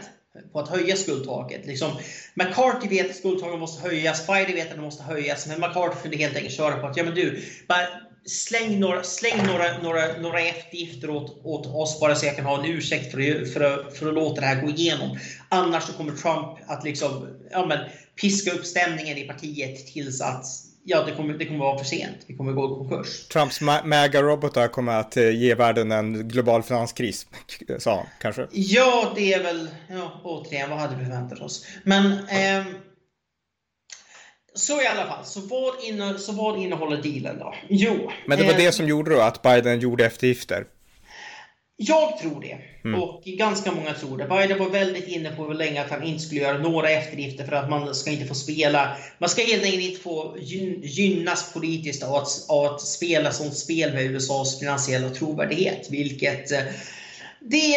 på att höja skuldtaket. Liksom, McCarthy vet att skuldtaket måste höjas, Biden vet att det måste höjas, men McCarthy kunde helt enkelt köra på att ja men du, bara släng några, släng några, några, några eftergifter åt, åt oss bara så jag kan ha en ursäkt för, för, för, att låta det här gå igenom. Annars så kommer Trump att liksom, ja, men, piska upp stämningen i partiet tills att ja, det kommer, det kommer vara för sent. Vi kommer gå i konkurs. Trumps MAGA-robotar kommer att eh, ge världen en global finanskris, sa han kanske? Ja, det är väl, ja, återigen, vad hade vi förväntat oss? Men eh, så i alla fall, så vad, inne, så vad innehåller dealen då? Jo. Men det var eh, det som gjorde då att Biden gjorde eftergifter? Jag tror det. Mm. Och ganska många tror det. Biden var väldigt inne på länge att han inte skulle göra några eftergifter för att man ska inte få spela. Man ska helt enkelt inte få gynnas politiskt av att, av att spela sånt spel med USAs finansiella trovärdighet. Vilket eh, det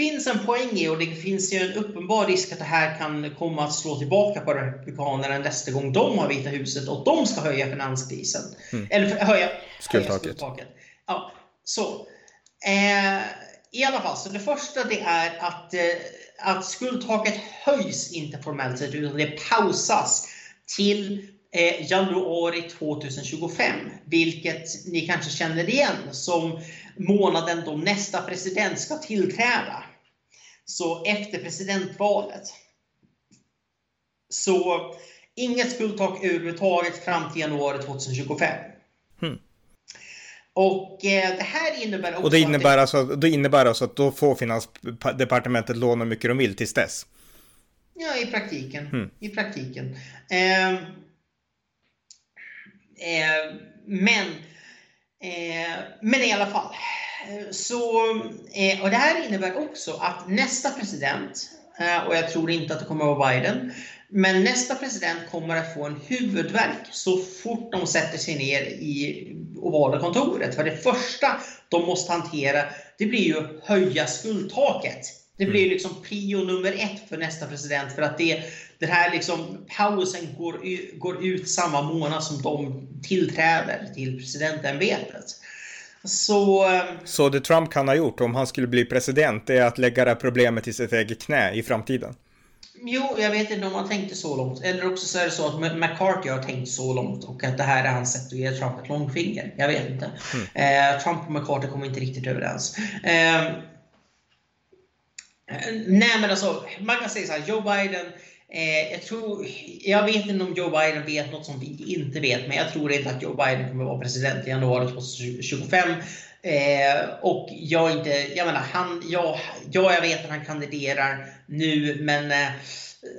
finns en poäng i och det finns ju en uppenbar risk att det här kan komma att slå tillbaka på Republikanerna nästa gång de har Vita huset och de ska höja finanskrisen. Mm. Eller höja skuldtaket. Ja, så. Eh, I alla fall, så det första det är att, eh, att skuldtaket höjs inte formellt sett utan det pausas till eh, januari 2025. Vilket ni kanske känner igen som månaden då nästa president ska tillträda. Så efter presidentvalet. Så inget skuldtak överhuvudtaget fram till januari 2025. Hmm. Och eh, det här innebär också Och det innebär, att alltså, det innebär alltså att då får Finansdepartementet låna hur mycket de vill tills dess? Ja, i praktiken. Mm. I praktiken. Eh, eh, men, Eh, men i alla fall. Eh, så, eh, och det här innebär också att nästa president, eh, och jag tror inte att det kommer att vara Biden, men nästa president kommer att få en huvudvärk så fort de sätter sig ner i ovala kontoret. För det första de måste hantera, det blir ju höja skuldtaket. Det blir Mm. liksom prio nummer ett för nästa president för att det, den här liksom pausen går, går ut samma månad som de tillträder till presidentämbetet. Så eh, Så det Trump kan ha gjort om han skulle bli president det är att lägga det här problemet i sitt eget knä i framtiden. Jo, jag vet inte om han tänkte så långt. Eller också så är det så att McCarthy har tänkt så långt och att det här är hans sätt att ge Trump ett långfinger. Jag vet inte. Eh, Trump och McCarthy kommer inte riktigt överens. Eh, nej, men alltså, man kan säga så här, Joe Biden Eh, jag, tror, jag vet inte om Joe Biden vet något som vi inte vet, men jag tror inte att Joe Biden kommer vara president i januari 2025. Eh, och jag inte, jag menar, han, ja, ja, jag vet att han kandiderar nu, men eh,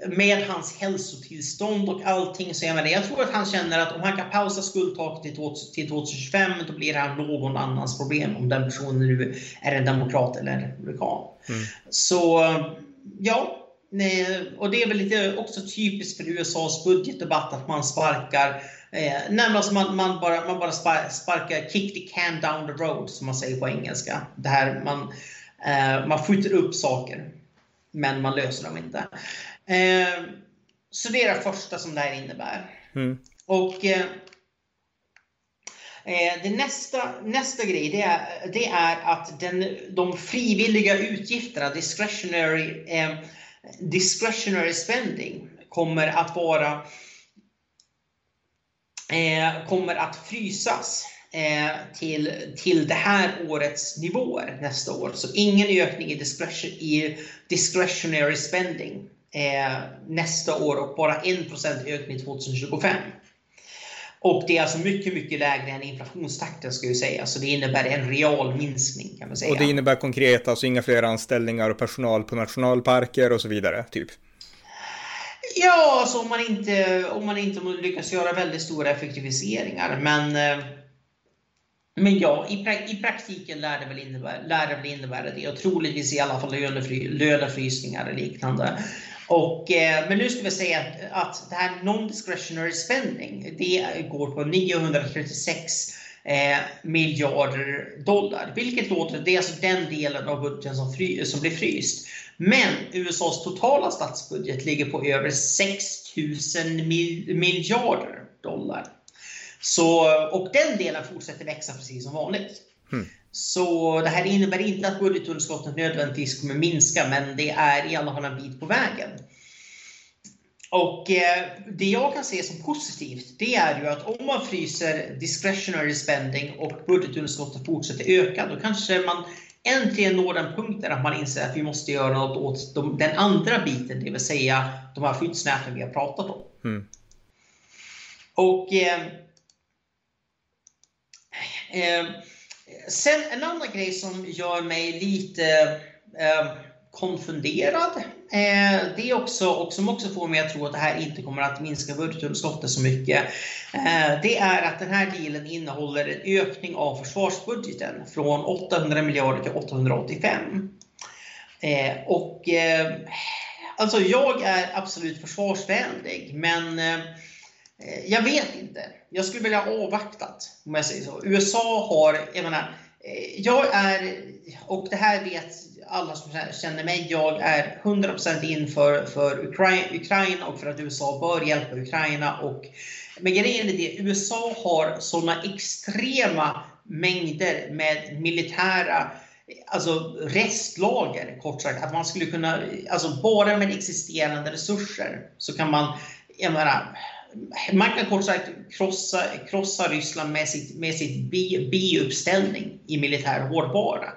med hans hälsotillstånd och allting så jag menar, jag tror att han känner att om han kan pausa skuldtaket till 2000 till 2025, då blir det här någon annans problem om den personen nu är en demokrat eller en republikan. Mm. Så ja, Nej, och det är väl lite också typiskt för USAs budgetdebatt att man sparkar eh, nej, alltså man, man, bara, man bara spar, sparkar kick the can down the road som man säger på engelska. Det här, man, eh, man skjuter upp saker men man löser dem inte. Eh, så det är det första som det här innebär. Mm. Och eh, eh, det nästa, nästa grej det är, det är att den, de frivilliga utgifterna, discretionary eh, discretionary spending kommer att vara eh, kommer att frysas eh, till, till det här årets nivåer nästa år. Så ingen ökning i, discretion, i discretionary spending eh, nästa år och bara 1% ökning 2025. Och det är alltså mycket, mycket lägre än inflationstakten ska jag säga. Så det innebär en real minskning kan man säga. Och det innebär konkret alltså inga fler anställningar och personal på nationalparker och så vidare, typ? Ja, alltså om man inte, om man inte lyckas göra väldigt stora effektiviseringar. Men, eh, men ja, i, pra, i praktiken lär det, väl innebära, lär det väl innebära det. Och troligtvis i alla fall lönefry, lönefrysningar och liknande. Och, eh, men nu ska vi säga att, att det här non-discretionary spending, det går på 936 eh, miljarder dollar. Vilket låter, det är alltså den delen av budgeten som, fry, som blir fryst. Men USAs totala statsbudget ligger på över 6 000 mil, miljarder dollar. Så, och den delen fortsätter växa precis som vanligt. Mm. Så det här innebär inte att budgetunderskottet nödvändigtvis kommer minska, men det är i alla fall en bit på vägen. Och eh, det jag kan se som positivt, det är ju att om man fryser discretionary spending och budgetunderskottet fortsätter öka, då kanske man äntligen når den punkten att man inser att vi måste göra något åt de, den andra biten, det vill säga de här skyddsnäten vi har pratat om. Mm. Och eh, eh, Sen en annan grej som gör mig lite eh, konfunderad. Eh, det är också, och som också får mig att tro att det här inte kommer att minska budgetunderskottet så mycket. Eh, det är att den här dealen innehåller en ökning av försvarsbudgeten från 800 miljarder till 885. Eh, och eh, alltså jag är absolut försvarsvänlig, men eh, jag vet inte. Jag skulle vilja avvaktat om jag säger så. USA har, jag menar, Eh, jag är, och det här vet alla som känner mig, jag är 100% in för, för Ukraina och för att USA bör hjälpa Ukraina. Och, men grejen är det, USA har sådana extrema mängder med militära alltså restlager, kort sagt. Att man skulle kunna, alltså bara med existerande resurser så kan man, jag menar, man kan kort sagt krossa, krossa Ryssland med sitt, med sitt biuppställning i militär hårdvara.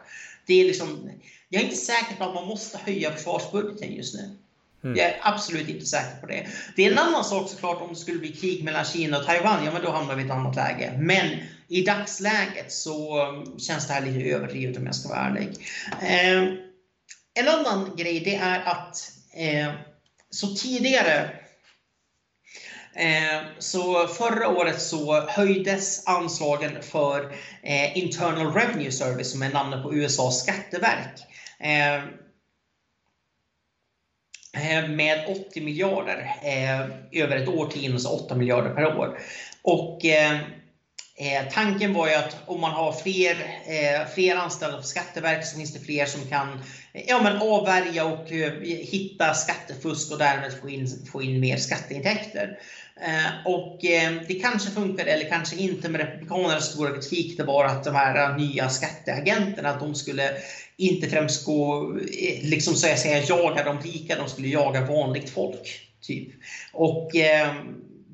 Det är liksom, jag är inte säker på att man måste höja försvarsbudgeten just nu. Mm. Jag är absolut inte säker på det. Det är en annan sak såklart om det skulle bli krig mellan Kina och Taiwan, ja men då hamnar vi i ett annat läge. Men i dagsläget så um, känns det här lite överdrivet om jag ska vara ärlig. Eh, en annan grej det är att eh, så tidigare Eh, så förra året så höjdes anslagen för eh, Internal Revenue Service som är namnet på USAs skatteverk eh, med 80 miljarder över ett årtionde, så 8 miljarder per år. Och Eh, tanken var ju att om man har fler, eh, fler anställda på Skatteverket så finns det fler som kan eh, ja, men avvärja och hitta skattefusk och därmed få in, få in mer skatteintäkter. Eh, och eh, det kanske funkade, eller kanske inte, men Republikanernas stora kritik det var att de här eh, nya skatteagenterna, att de skulle inte främst gå, liksom så säga, jaga de rika, de skulle jaga vanligt folk. Typ. Och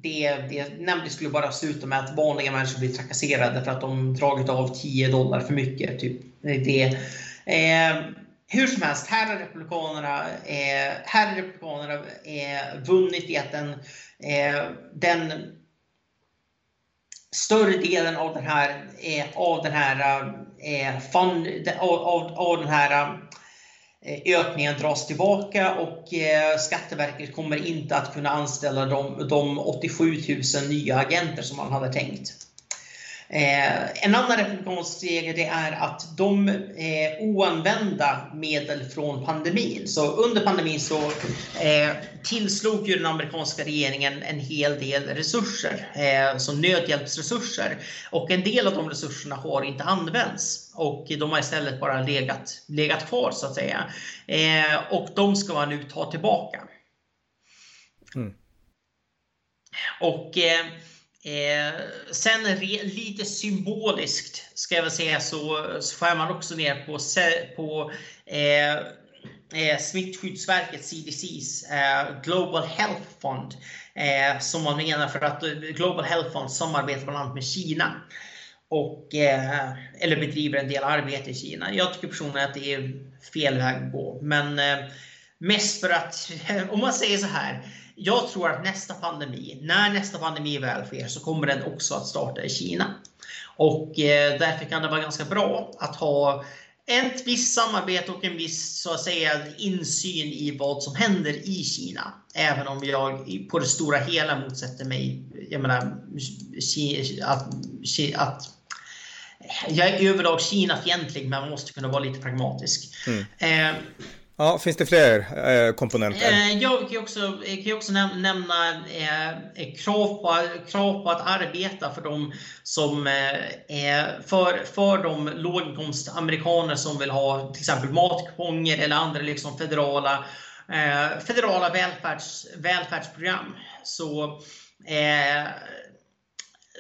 det, det nämndes skulle bara sluta med att vanliga människor blir trakasserade för att de dragit av 10 dollar för mycket. Typ. Det, eh, hur som helst, här har Republikanerna, eh, här har Republikanerna eh, vunnit i att den, eh, den större delen av den här, eh, av den här, eh, fund, av, av, av den här eh, ökningen dras tillbaka och eh, Skatteverket kommer inte att kunna anställa de, de 87 000 nya agenter som man hade tänkt. Eh, en annan republikansk det är att de eh, oanvända medel från pandemin, så under pandemin så eh, tillslog ju den amerikanska regeringen en hel del resurser, eh, som nödhjälpsresurser. Och en del av de resurserna har inte använts och de har istället bara legat, legat kvar så att säga. Eh, och de ska man nu ta tillbaka. Mm. Och eh, sen re, lite symboliskt ska jag väl säga så, så skär man också ner på, på eh, eh, Smittskyddsverket, CDC's eh, Global Health Fund. Eh, som man menar för att eh, Global Health Fund samarbetar bland annat med Kina. Och, eh, eller bedriver en del arbete i Kina. Jag tycker personligen att det är fel väg att gå. Men eh, mest för att, om man säger så här jag tror att nästa pandemi, när nästa pandemi väl sker, så kommer den också att starta i Kina. Och eh, därför kan det vara ganska bra att ha ett visst samarbete och en viss så att säga, insyn i vad som händer i Kina. Även om jag på det stora hela motsätter mig jag menar, att, att jag är överlag Kina-fientlig, men man måste kunna vara lite pragmatisk. Mm. Eh, Ja, finns det fler eh, komponenter? Eh, jag kan också, kan också nämna eh, eh, krav, på, krav på att arbeta för de som eh, för, för de låginkomstamerikaner som vill ha till exempel matkuponger eller andra liksom federala, eh, federala välfärds, välfärdsprogram. Så, eh,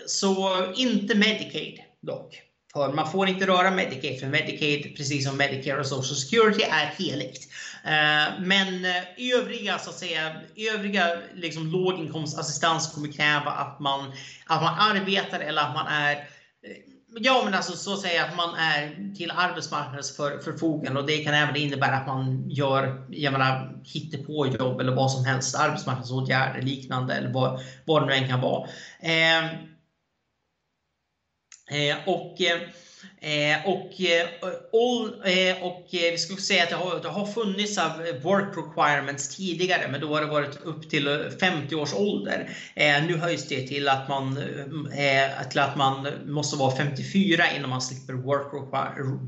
så inte Medicaid dock. För man får inte röra Medicaid, för Medicaid, precis som Medicare och Social Security, är heligt. Eh, men eh, övriga, så att säga, övriga liksom, låginkomstassistans kommer kräva att man, att man arbetar eller att man är eh, Ja, men alltså så att säga att man är till arbetsmarknadens för, förfogande och det kan även innebära att man gör, jag menar, på jobb eller vad som helst, arbetsmarknadsåtgärder, liknande eller vad, vad det nu än kan vara. Eh, och eh, och, eh, eh och, eh, eh, vi skulle säga att det har, det har funnits av work requirements tidigare, men då har det varit upp till 50 års ålder. Nu höjs det till att man, till att man måste vara 54 innan man slipper work,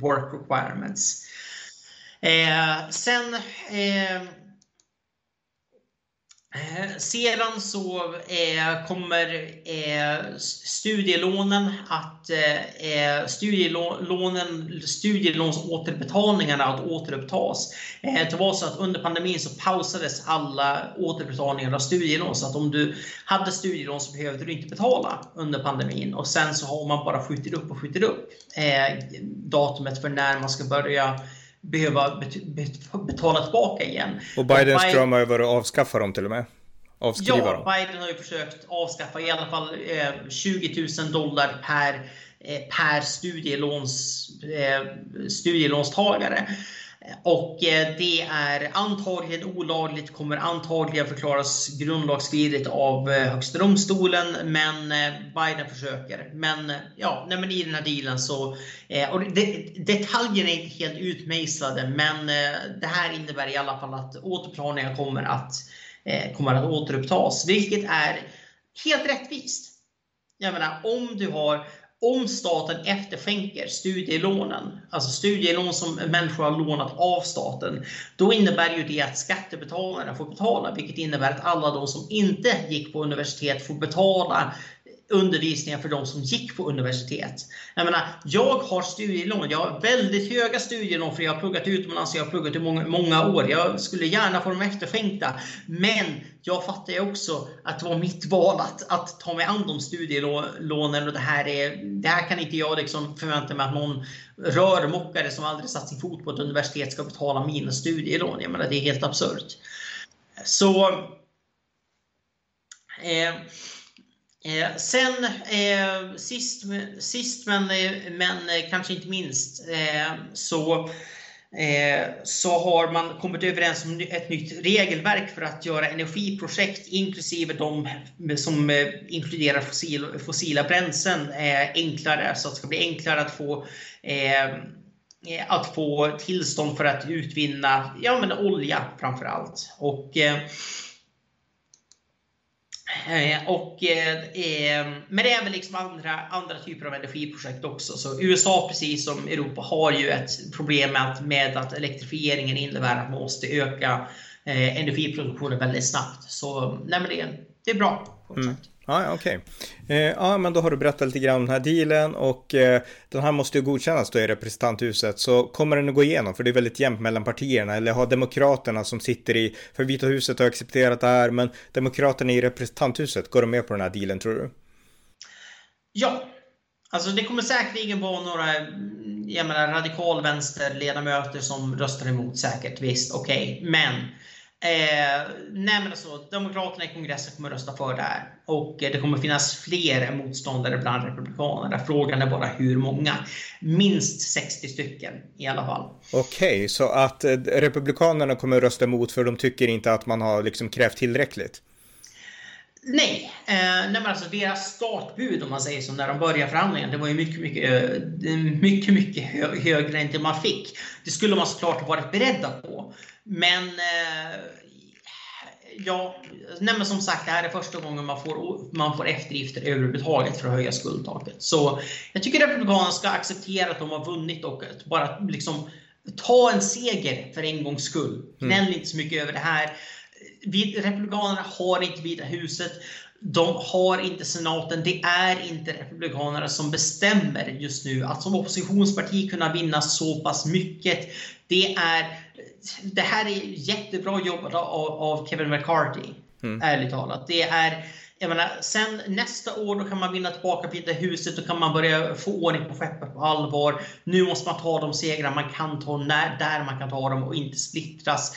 work requirements. Sen Eh, sedan så eh, kommer eh, studielånen att eh, eh, studielånen, studielånsåterbetalningarna att återupptas. Eh, det var så att under pandemin så pausades alla återbetalningar av studielån så att om du hade studielån så behövde du inte betala under pandemin och sen så har man bara skjutit upp och skjutit upp eh, datumet för när man ska börja behöva betala tillbaka igen. Och Biden, dröm över att avskaffa dem till och med. Avskriva ja, dem. Biden har ju försökt avskaffa i alla fall eh, 20 000 dollar per, eh, per studielåns, eh, studielånstagare. Och eh, det är antagligen olagligt, kommer antagligen förklaras grundlagsvidrigt av eh, Högsta domstolen, men eh, Biden försöker. Men ja, nej, men i den här dealen så... Och det, detaljerna är inte helt utmejslade, men det här innebär i alla fall att återplaningen kommer att, kommer att återupptas, vilket är helt rättvist. Jag menar, om du har om staten efterskänker studielånen, alltså studielån som människor har lånat av staten, då innebär ju det att skattebetalarna får betala, vilket innebär att alla de som inte gick på universitet får betala undervisningen för de som gick på universitet. Jag menar, jag har studielån. Jag har väldigt höga studielån för jag har pluggat utomlands. Jag har pluggat i många, många år. Jag skulle gärna få dem efterskänkta. Men jag fattar ju också att det var mitt val att, att ta mig an de studielånen och det här, är, det här kan inte jag liksom förvänta mig att någon rörmokare som aldrig satt sin fot på ett universitet ska betala mina studielån. Jag menar, det är helt absurt. Så eh, Eh, sen eh, sist, sist men, men kanske inte minst eh, så, eh, så har man kommit överens om ett nytt regelverk för att göra energiprojekt inklusive de som eh, inkluderar fossil, fossila bränslen eh, enklare så att det ska bli enklare att få eh, att få tillstånd för att utvinna ja, men olja framför allt. Och, Eh, och, eh, eh, men det är väl liksom andra, andra typer av energiprojekt också. Så USA, precis som Europa, har ju ett problem med att, med att elektrifieringen innebär att man måste öka eh, energiproduktionen väldigt snabbt. Så nej, det är bra. Mm. Ja, okej. Okay. Eh, ja, men då har du berättat lite grann om den här dealen och eh, den här måste ju godkännas då i representanthuset. Så kommer den att gå igenom? För det är väldigt jämnt mellan partierna. Eller har demokraterna som sitter i, för Vita huset har accepterat det här, men demokraterna i representanthuset, går de med på den här dealen tror du? Ja, Alltså det kommer säkerligen vara några jag menar, radikalvänsterledamöter som röstar emot säkert, visst, okej. Okay. Men Eh, nej men alltså, Demokraterna i kongressen kommer rösta för det här. Och eh, det kommer finnas fler motståndare bland republikanerna. Frågan är bara hur många. Minst 60 stycken i alla fall. Okej, okay, så att eh, republikanerna kommer rösta emot för de tycker inte att man har liksom krävt tillräckligt? Nej, eh, nej men alltså deras startbud om man säger så när de började förhandlingen, det var ju mycket, mycket, eh, mycket, mycket högre än det man fick. Det skulle man såklart varit beredda på. Men eh, ja, nej som sagt, det här är första gången man får, man får eftergifter överhuvudtaget för att höja skuldtaket. Så jag tycker Republikanerna ska acceptera att de har vunnit och bara liksom ta en seger för en gångs skull. Gnäll mm. inte så mycket över det här. Republikanerna har inte Vita huset. De har inte senaten. Det är inte Republikanerna som bestämmer just nu. Att som oppositionsparti kunna vinna så pass mycket, det är det här är jättebra jobbat av, av Kevin McCarthy. Mm. Ärligt talat. Det är, jag menar, sen nästa år då kan man vinna tillbaka Vita huset. Då kan man börja få ordning på skeppet på allvar. Nu måste man ta de segrar man kan ta när, där man kan ta dem och inte splittras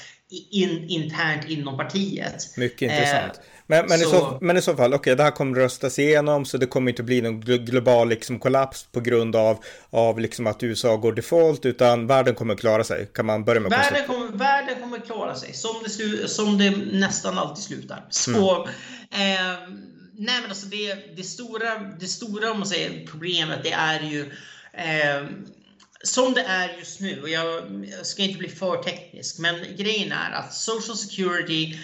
in, internt inom partiet. Mycket intressant. Eh, men, men, så... I så, men i så fall, okej, okay, det här kommer röstas igenom så det kommer inte bli någon global liksom, kollaps på grund av, av liksom att USA går default, utan världen kommer klara sig. Kan man börja med världen kommer, världen kommer klara sig, som det, som det nästan alltid slutar. Så, mm. eh, nej men alltså det, det, stora, det stora om man säger, problemet, det är ju eh, som det är just nu, och jag ska inte bli för teknisk, men grejen är att Social Security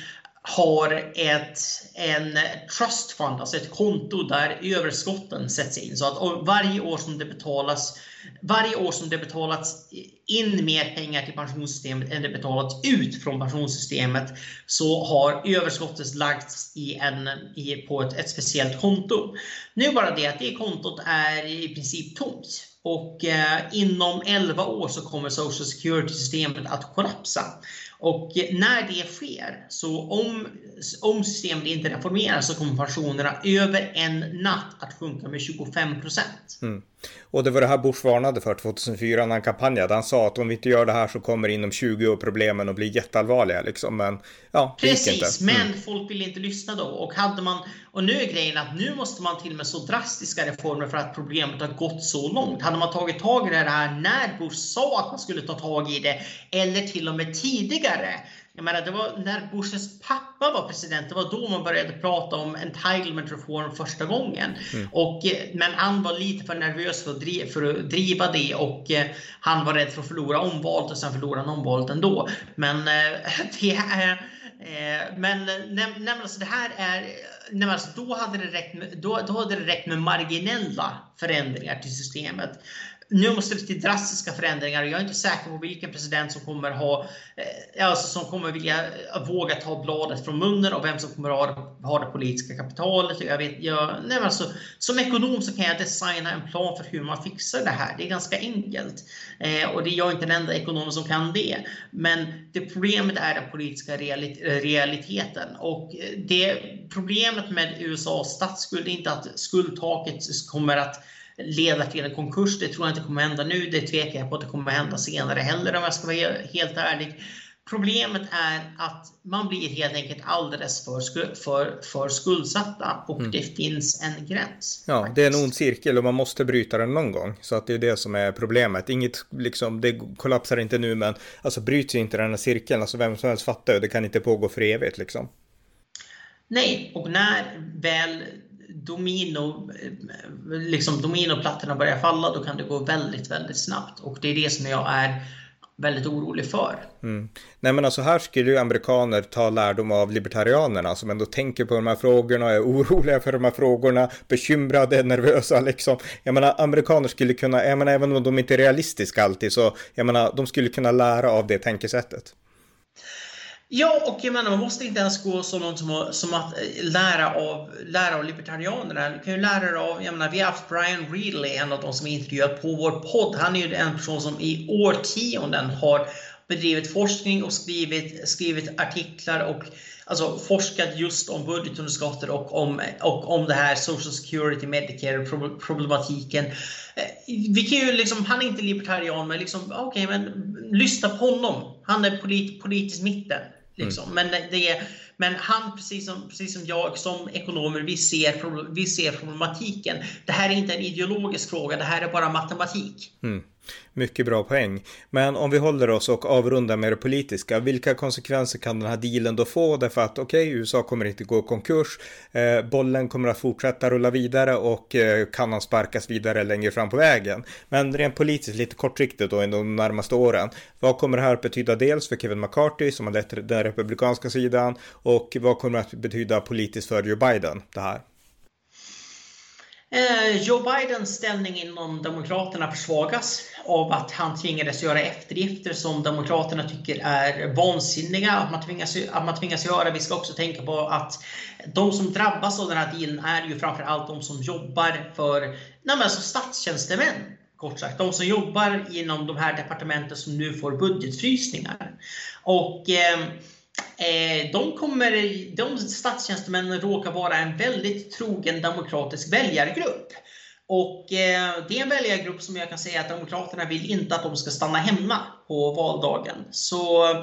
har ett en trust fund, alltså ett konto där överskotten sätts in. Så att varje år som det betalas varje år som det betalats in mer pengar till pensionssystemet än det betalats ut från pensionssystemet så har överskottet lagts i en, i, på ett, ett speciellt konto. Nu bara det att det kontot är i princip tomt. Och eh, inom 11 år så kommer Social Security-systemet att kollapsa. Och när det sker, så om, om systemet inte reformeras så kommer pensionerna över en natt att sjunka med 25 procent. Mm. Och det var det här Bush varnade för 2004 när han kampanjade. Han sa att om vi inte gör det här så kommer inom 20 år problemen att bli jätteallvarliga. Liksom. Men ja, Precis, mm. men folk ville inte lyssna då. Och, hade man, och nu är grejen att nu måste man till med så drastiska reformer för att problemet har gått så långt. Hade man tagit tag i det här när Bush sa att man skulle ta tag i det, eller till och med tidigare, jag menar, det var när Bushes pappa var president, det var då man började prata om entitlement reform första gången. Mm. Och, eh, men han var lite för nervös för att, driva, för att driva det och eh, han var rädd för att förlora omvalet och sen förlora han omvalet ändå. Men eh, det är men nej, alltså det här är, nej, alltså då, hade det räckt med, då, då hade det räckt med marginella förändringar till systemet nu måste det till drastiska förändringar och jag är inte säker på vilken president som kommer ha, eh, alltså som kommer vilja eh, våga ta bladet från munnen och vem som kommer ha, ha det politiska kapitalet. Jag vet, jag, nej alltså, som ekonom så kan jag designa en plan för hur man fixar det här. Det är ganska enkelt. Eh, och det är jag inte den enda ekonomen som kan det. Men det problemet är den politiska realiteten. Och eh, det problemet med USAs statsskuld är inte att skuldtaket kommer att leda till en konkurs. Det tror jag inte kommer hända nu. Det tvekar jag på att det kommer hända senare heller om jag ska vara helt ärlig. Problemet är att man blir helt enkelt alldeles för, för, för skuldsatta och mm. det finns en gräns. Ja, faktiskt. det är en ond cirkel och man måste bryta den någon gång. Så att det är det som är problemet. Inget, liksom, det kollapsar inte nu men alltså bryts inte den här cirkeln, alltså vem som helst fattar det kan inte pågå för evigt liksom. Nej, och när väl domino, eh, liksom dominoplattorna börjar falla, då kan det gå väldigt, väldigt snabbt. Och det är det som jag är väldigt orolig för. Mm. Nej men alltså här skulle ju amerikaner ta lärdom av libertarianerna som ändå tänker på de här frågorna, är oroliga för de här frågorna, bekymrade, nervösa liksom. Jag menar amerikaner skulle kunna, jag menar även om de inte är realistiska alltid så, jag menar de skulle kunna lära av det tänkesättet. Ja, och jag menar, man måste inte ens gå så långt som, som att eh, lära av, lära av libertarianerna. Du kan ju lära av, jag menar, vi har haft Brian Reedley, en av de som är intervjuat på vår podd. Han är ju en person som i årtionden har bedrivit forskning och skrivit, skrivit artiklar och alltså forskat just om budgetunderskottet och om, och om det här Social Security, Medicare problematiken. Eh, vi kan ju liksom, han är inte libertarian, men liksom, okej, okay, men lyssna på honom. Han är polit, politisk mitten. Liksom. Mm. Men, det, men han, precis som, precis som jag, som ekonomer, vi ser, vi ser problematiken. Det här är inte en ideologisk fråga, det här är bara matematik. Mm. Mycket bra poäng. Men om vi håller oss och avrundar med det politiska, vilka konsekvenser kan den här dealen då få? Därför att okej, okay, USA kommer inte gå i konkurs, eh, bollen kommer att fortsätta rulla vidare och eh, kan han sparkas vidare längre fram på vägen. Men rent politiskt, lite kortsiktigt då, i de närmaste åren, vad kommer det här att betyda dels för Kevin McCarthy som har lett den republikanska sidan och vad kommer det att betyda politiskt för Joe Biden, det här? Eh, Joe Bidens ställning inom Demokraterna försvagas av att han tvingades göra eftergifter som Demokraterna tycker är vansinniga att man tvingas, att man tvingas göra. Vi ska också tänka på att de som drabbas av den här dealen är ju framförallt de som jobbar för nej alltså statstjänstemän. Kort sagt, de som jobbar inom de här departementen som nu får budgetfrysningar. Och Eh, Eh, de, kommer, de statstjänstemännen råkar vara en väldigt trogen demokratisk väljargrupp. Och eh, det är en väljargrupp som jag kan säga att Demokraterna vill inte att de ska stanna hemma på valdagen. Så eh,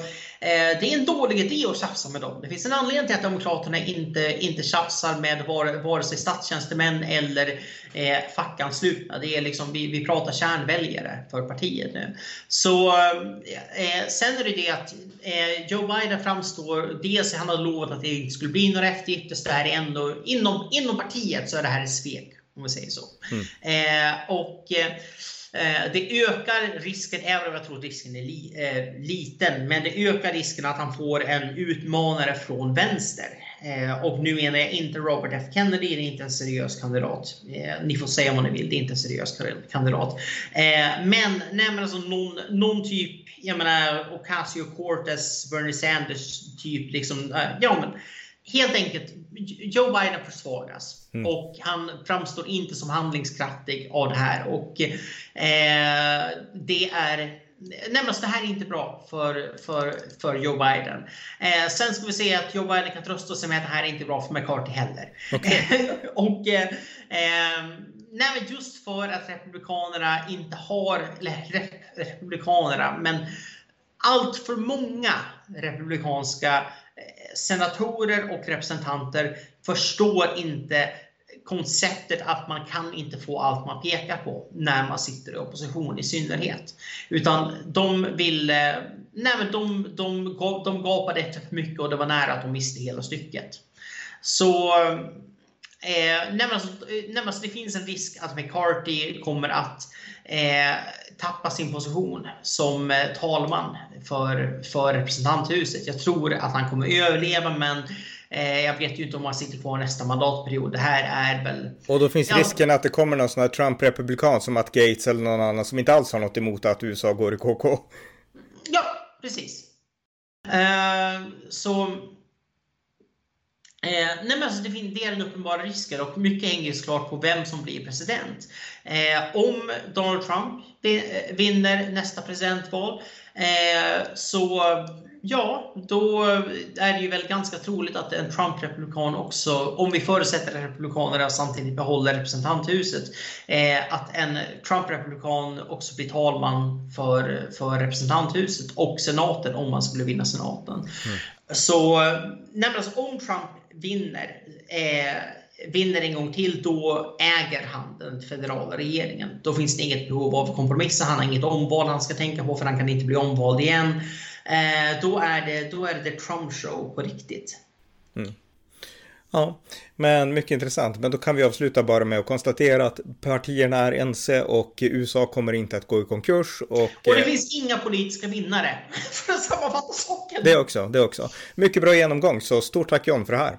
det är en dålig idé att tjafsa med dem. Det finns en anledning till att Demokraterna inte, inte tjafsar med vare, vare sig statstjänstemän eller eh, fackanslutna. Det är liksom, vi, vi pratar kärnväljare för partiet nu. Så eh, eh sen är det det att eh, Joe Biden framstår, dels han har lovat att det inte skulle bli några eftergifter, så det här är ändå, inom, inom partiet så är det här ett svek om vi säger så. Mm. Eh, och eh, det ökar risken, även om jag tror att risken är li, eh, liten, men det ökar risken att han får en utmanare från vänster. Eh, och nu menar jag inte Robert F Kennedy, det är inte en seriös kandidat. Eh, ni får säga vad ni vill, det är inte en seriös kandidat. Eh, men, nej, alltså någon, någon typ, jag menar Ocasio Cortez, Bernie Sanders typ liksom, ja men helt enkelt, Joe Biden försvagas mm. och han framstår inte som handlingskraftig av det här. Och eh, det är Nej, men det här är inte bra för, för, för Joe Biden. Eh, sen ska vi se att Joe Biden kan trösta sig med att det här är inte bra för McCarthy heller. Okay. och eh, nej, men just för att Republikanerna inte har, eller Republikanerna, men allt för många republikanska senatorer och representanter förstår inte konceptet att man kan inte få allt man pekar på när man sitter i opposition i synnerhet. Utan de ville, eh, nej men de, de, de gapade efter för mycket och det var nära att de miste hela stycket. Så Eh, nej, alltså, eh, nej, alltså, det finns en risk att McCarthy kommer att eh, tappa sin position som eh, talman för, för representanthuset. Jag tror att han kommer överleva men Eh, jag vet ju inte om han sitter kvar nästa mandatperiod. Det här är väl... Och då finns ja. risken att det kommer någon sån här Trump-republikan som Matt Gates eller någon annan som inte alls har något emot att USA går i KK. Ja, precis. Uh, så... Eh, nej men alltså det, finns, en uppenbar risk och mycket hänger såklart på vem som blir president. Eh, om Donald Trump vinner nästa presidentval eh, så Ja, då är det ju väl ganska troligt att en Trump-republikan också, om vi förutsätter att republikanerna samtidigt behåller representanthuset, eh, att en Trump-republikan också blir talman för, för representanthuset och senaten om man skulle vinna senaten. Mm. Så nej, alltså, om Trump vinner eh, vinner en gång till, då äger han den federala regeringen. Då finns det inget behov av kompromisser. Han har inget omval han ska tänka på för han kan inte bli omvald igen. Eh, då, är det, då är det Trump Show på riktigt. Mm. Ja, men mycket intressant. Men då kan vi avsluta bara med att konstatera att partierna är ense och USA kommer inte att gå i konkurs. Och, och det eh, finns inga politiska vinnare, för att sammanfatta saken. Det också, det också. Mycket bra genomgång, så stort tack John för det här.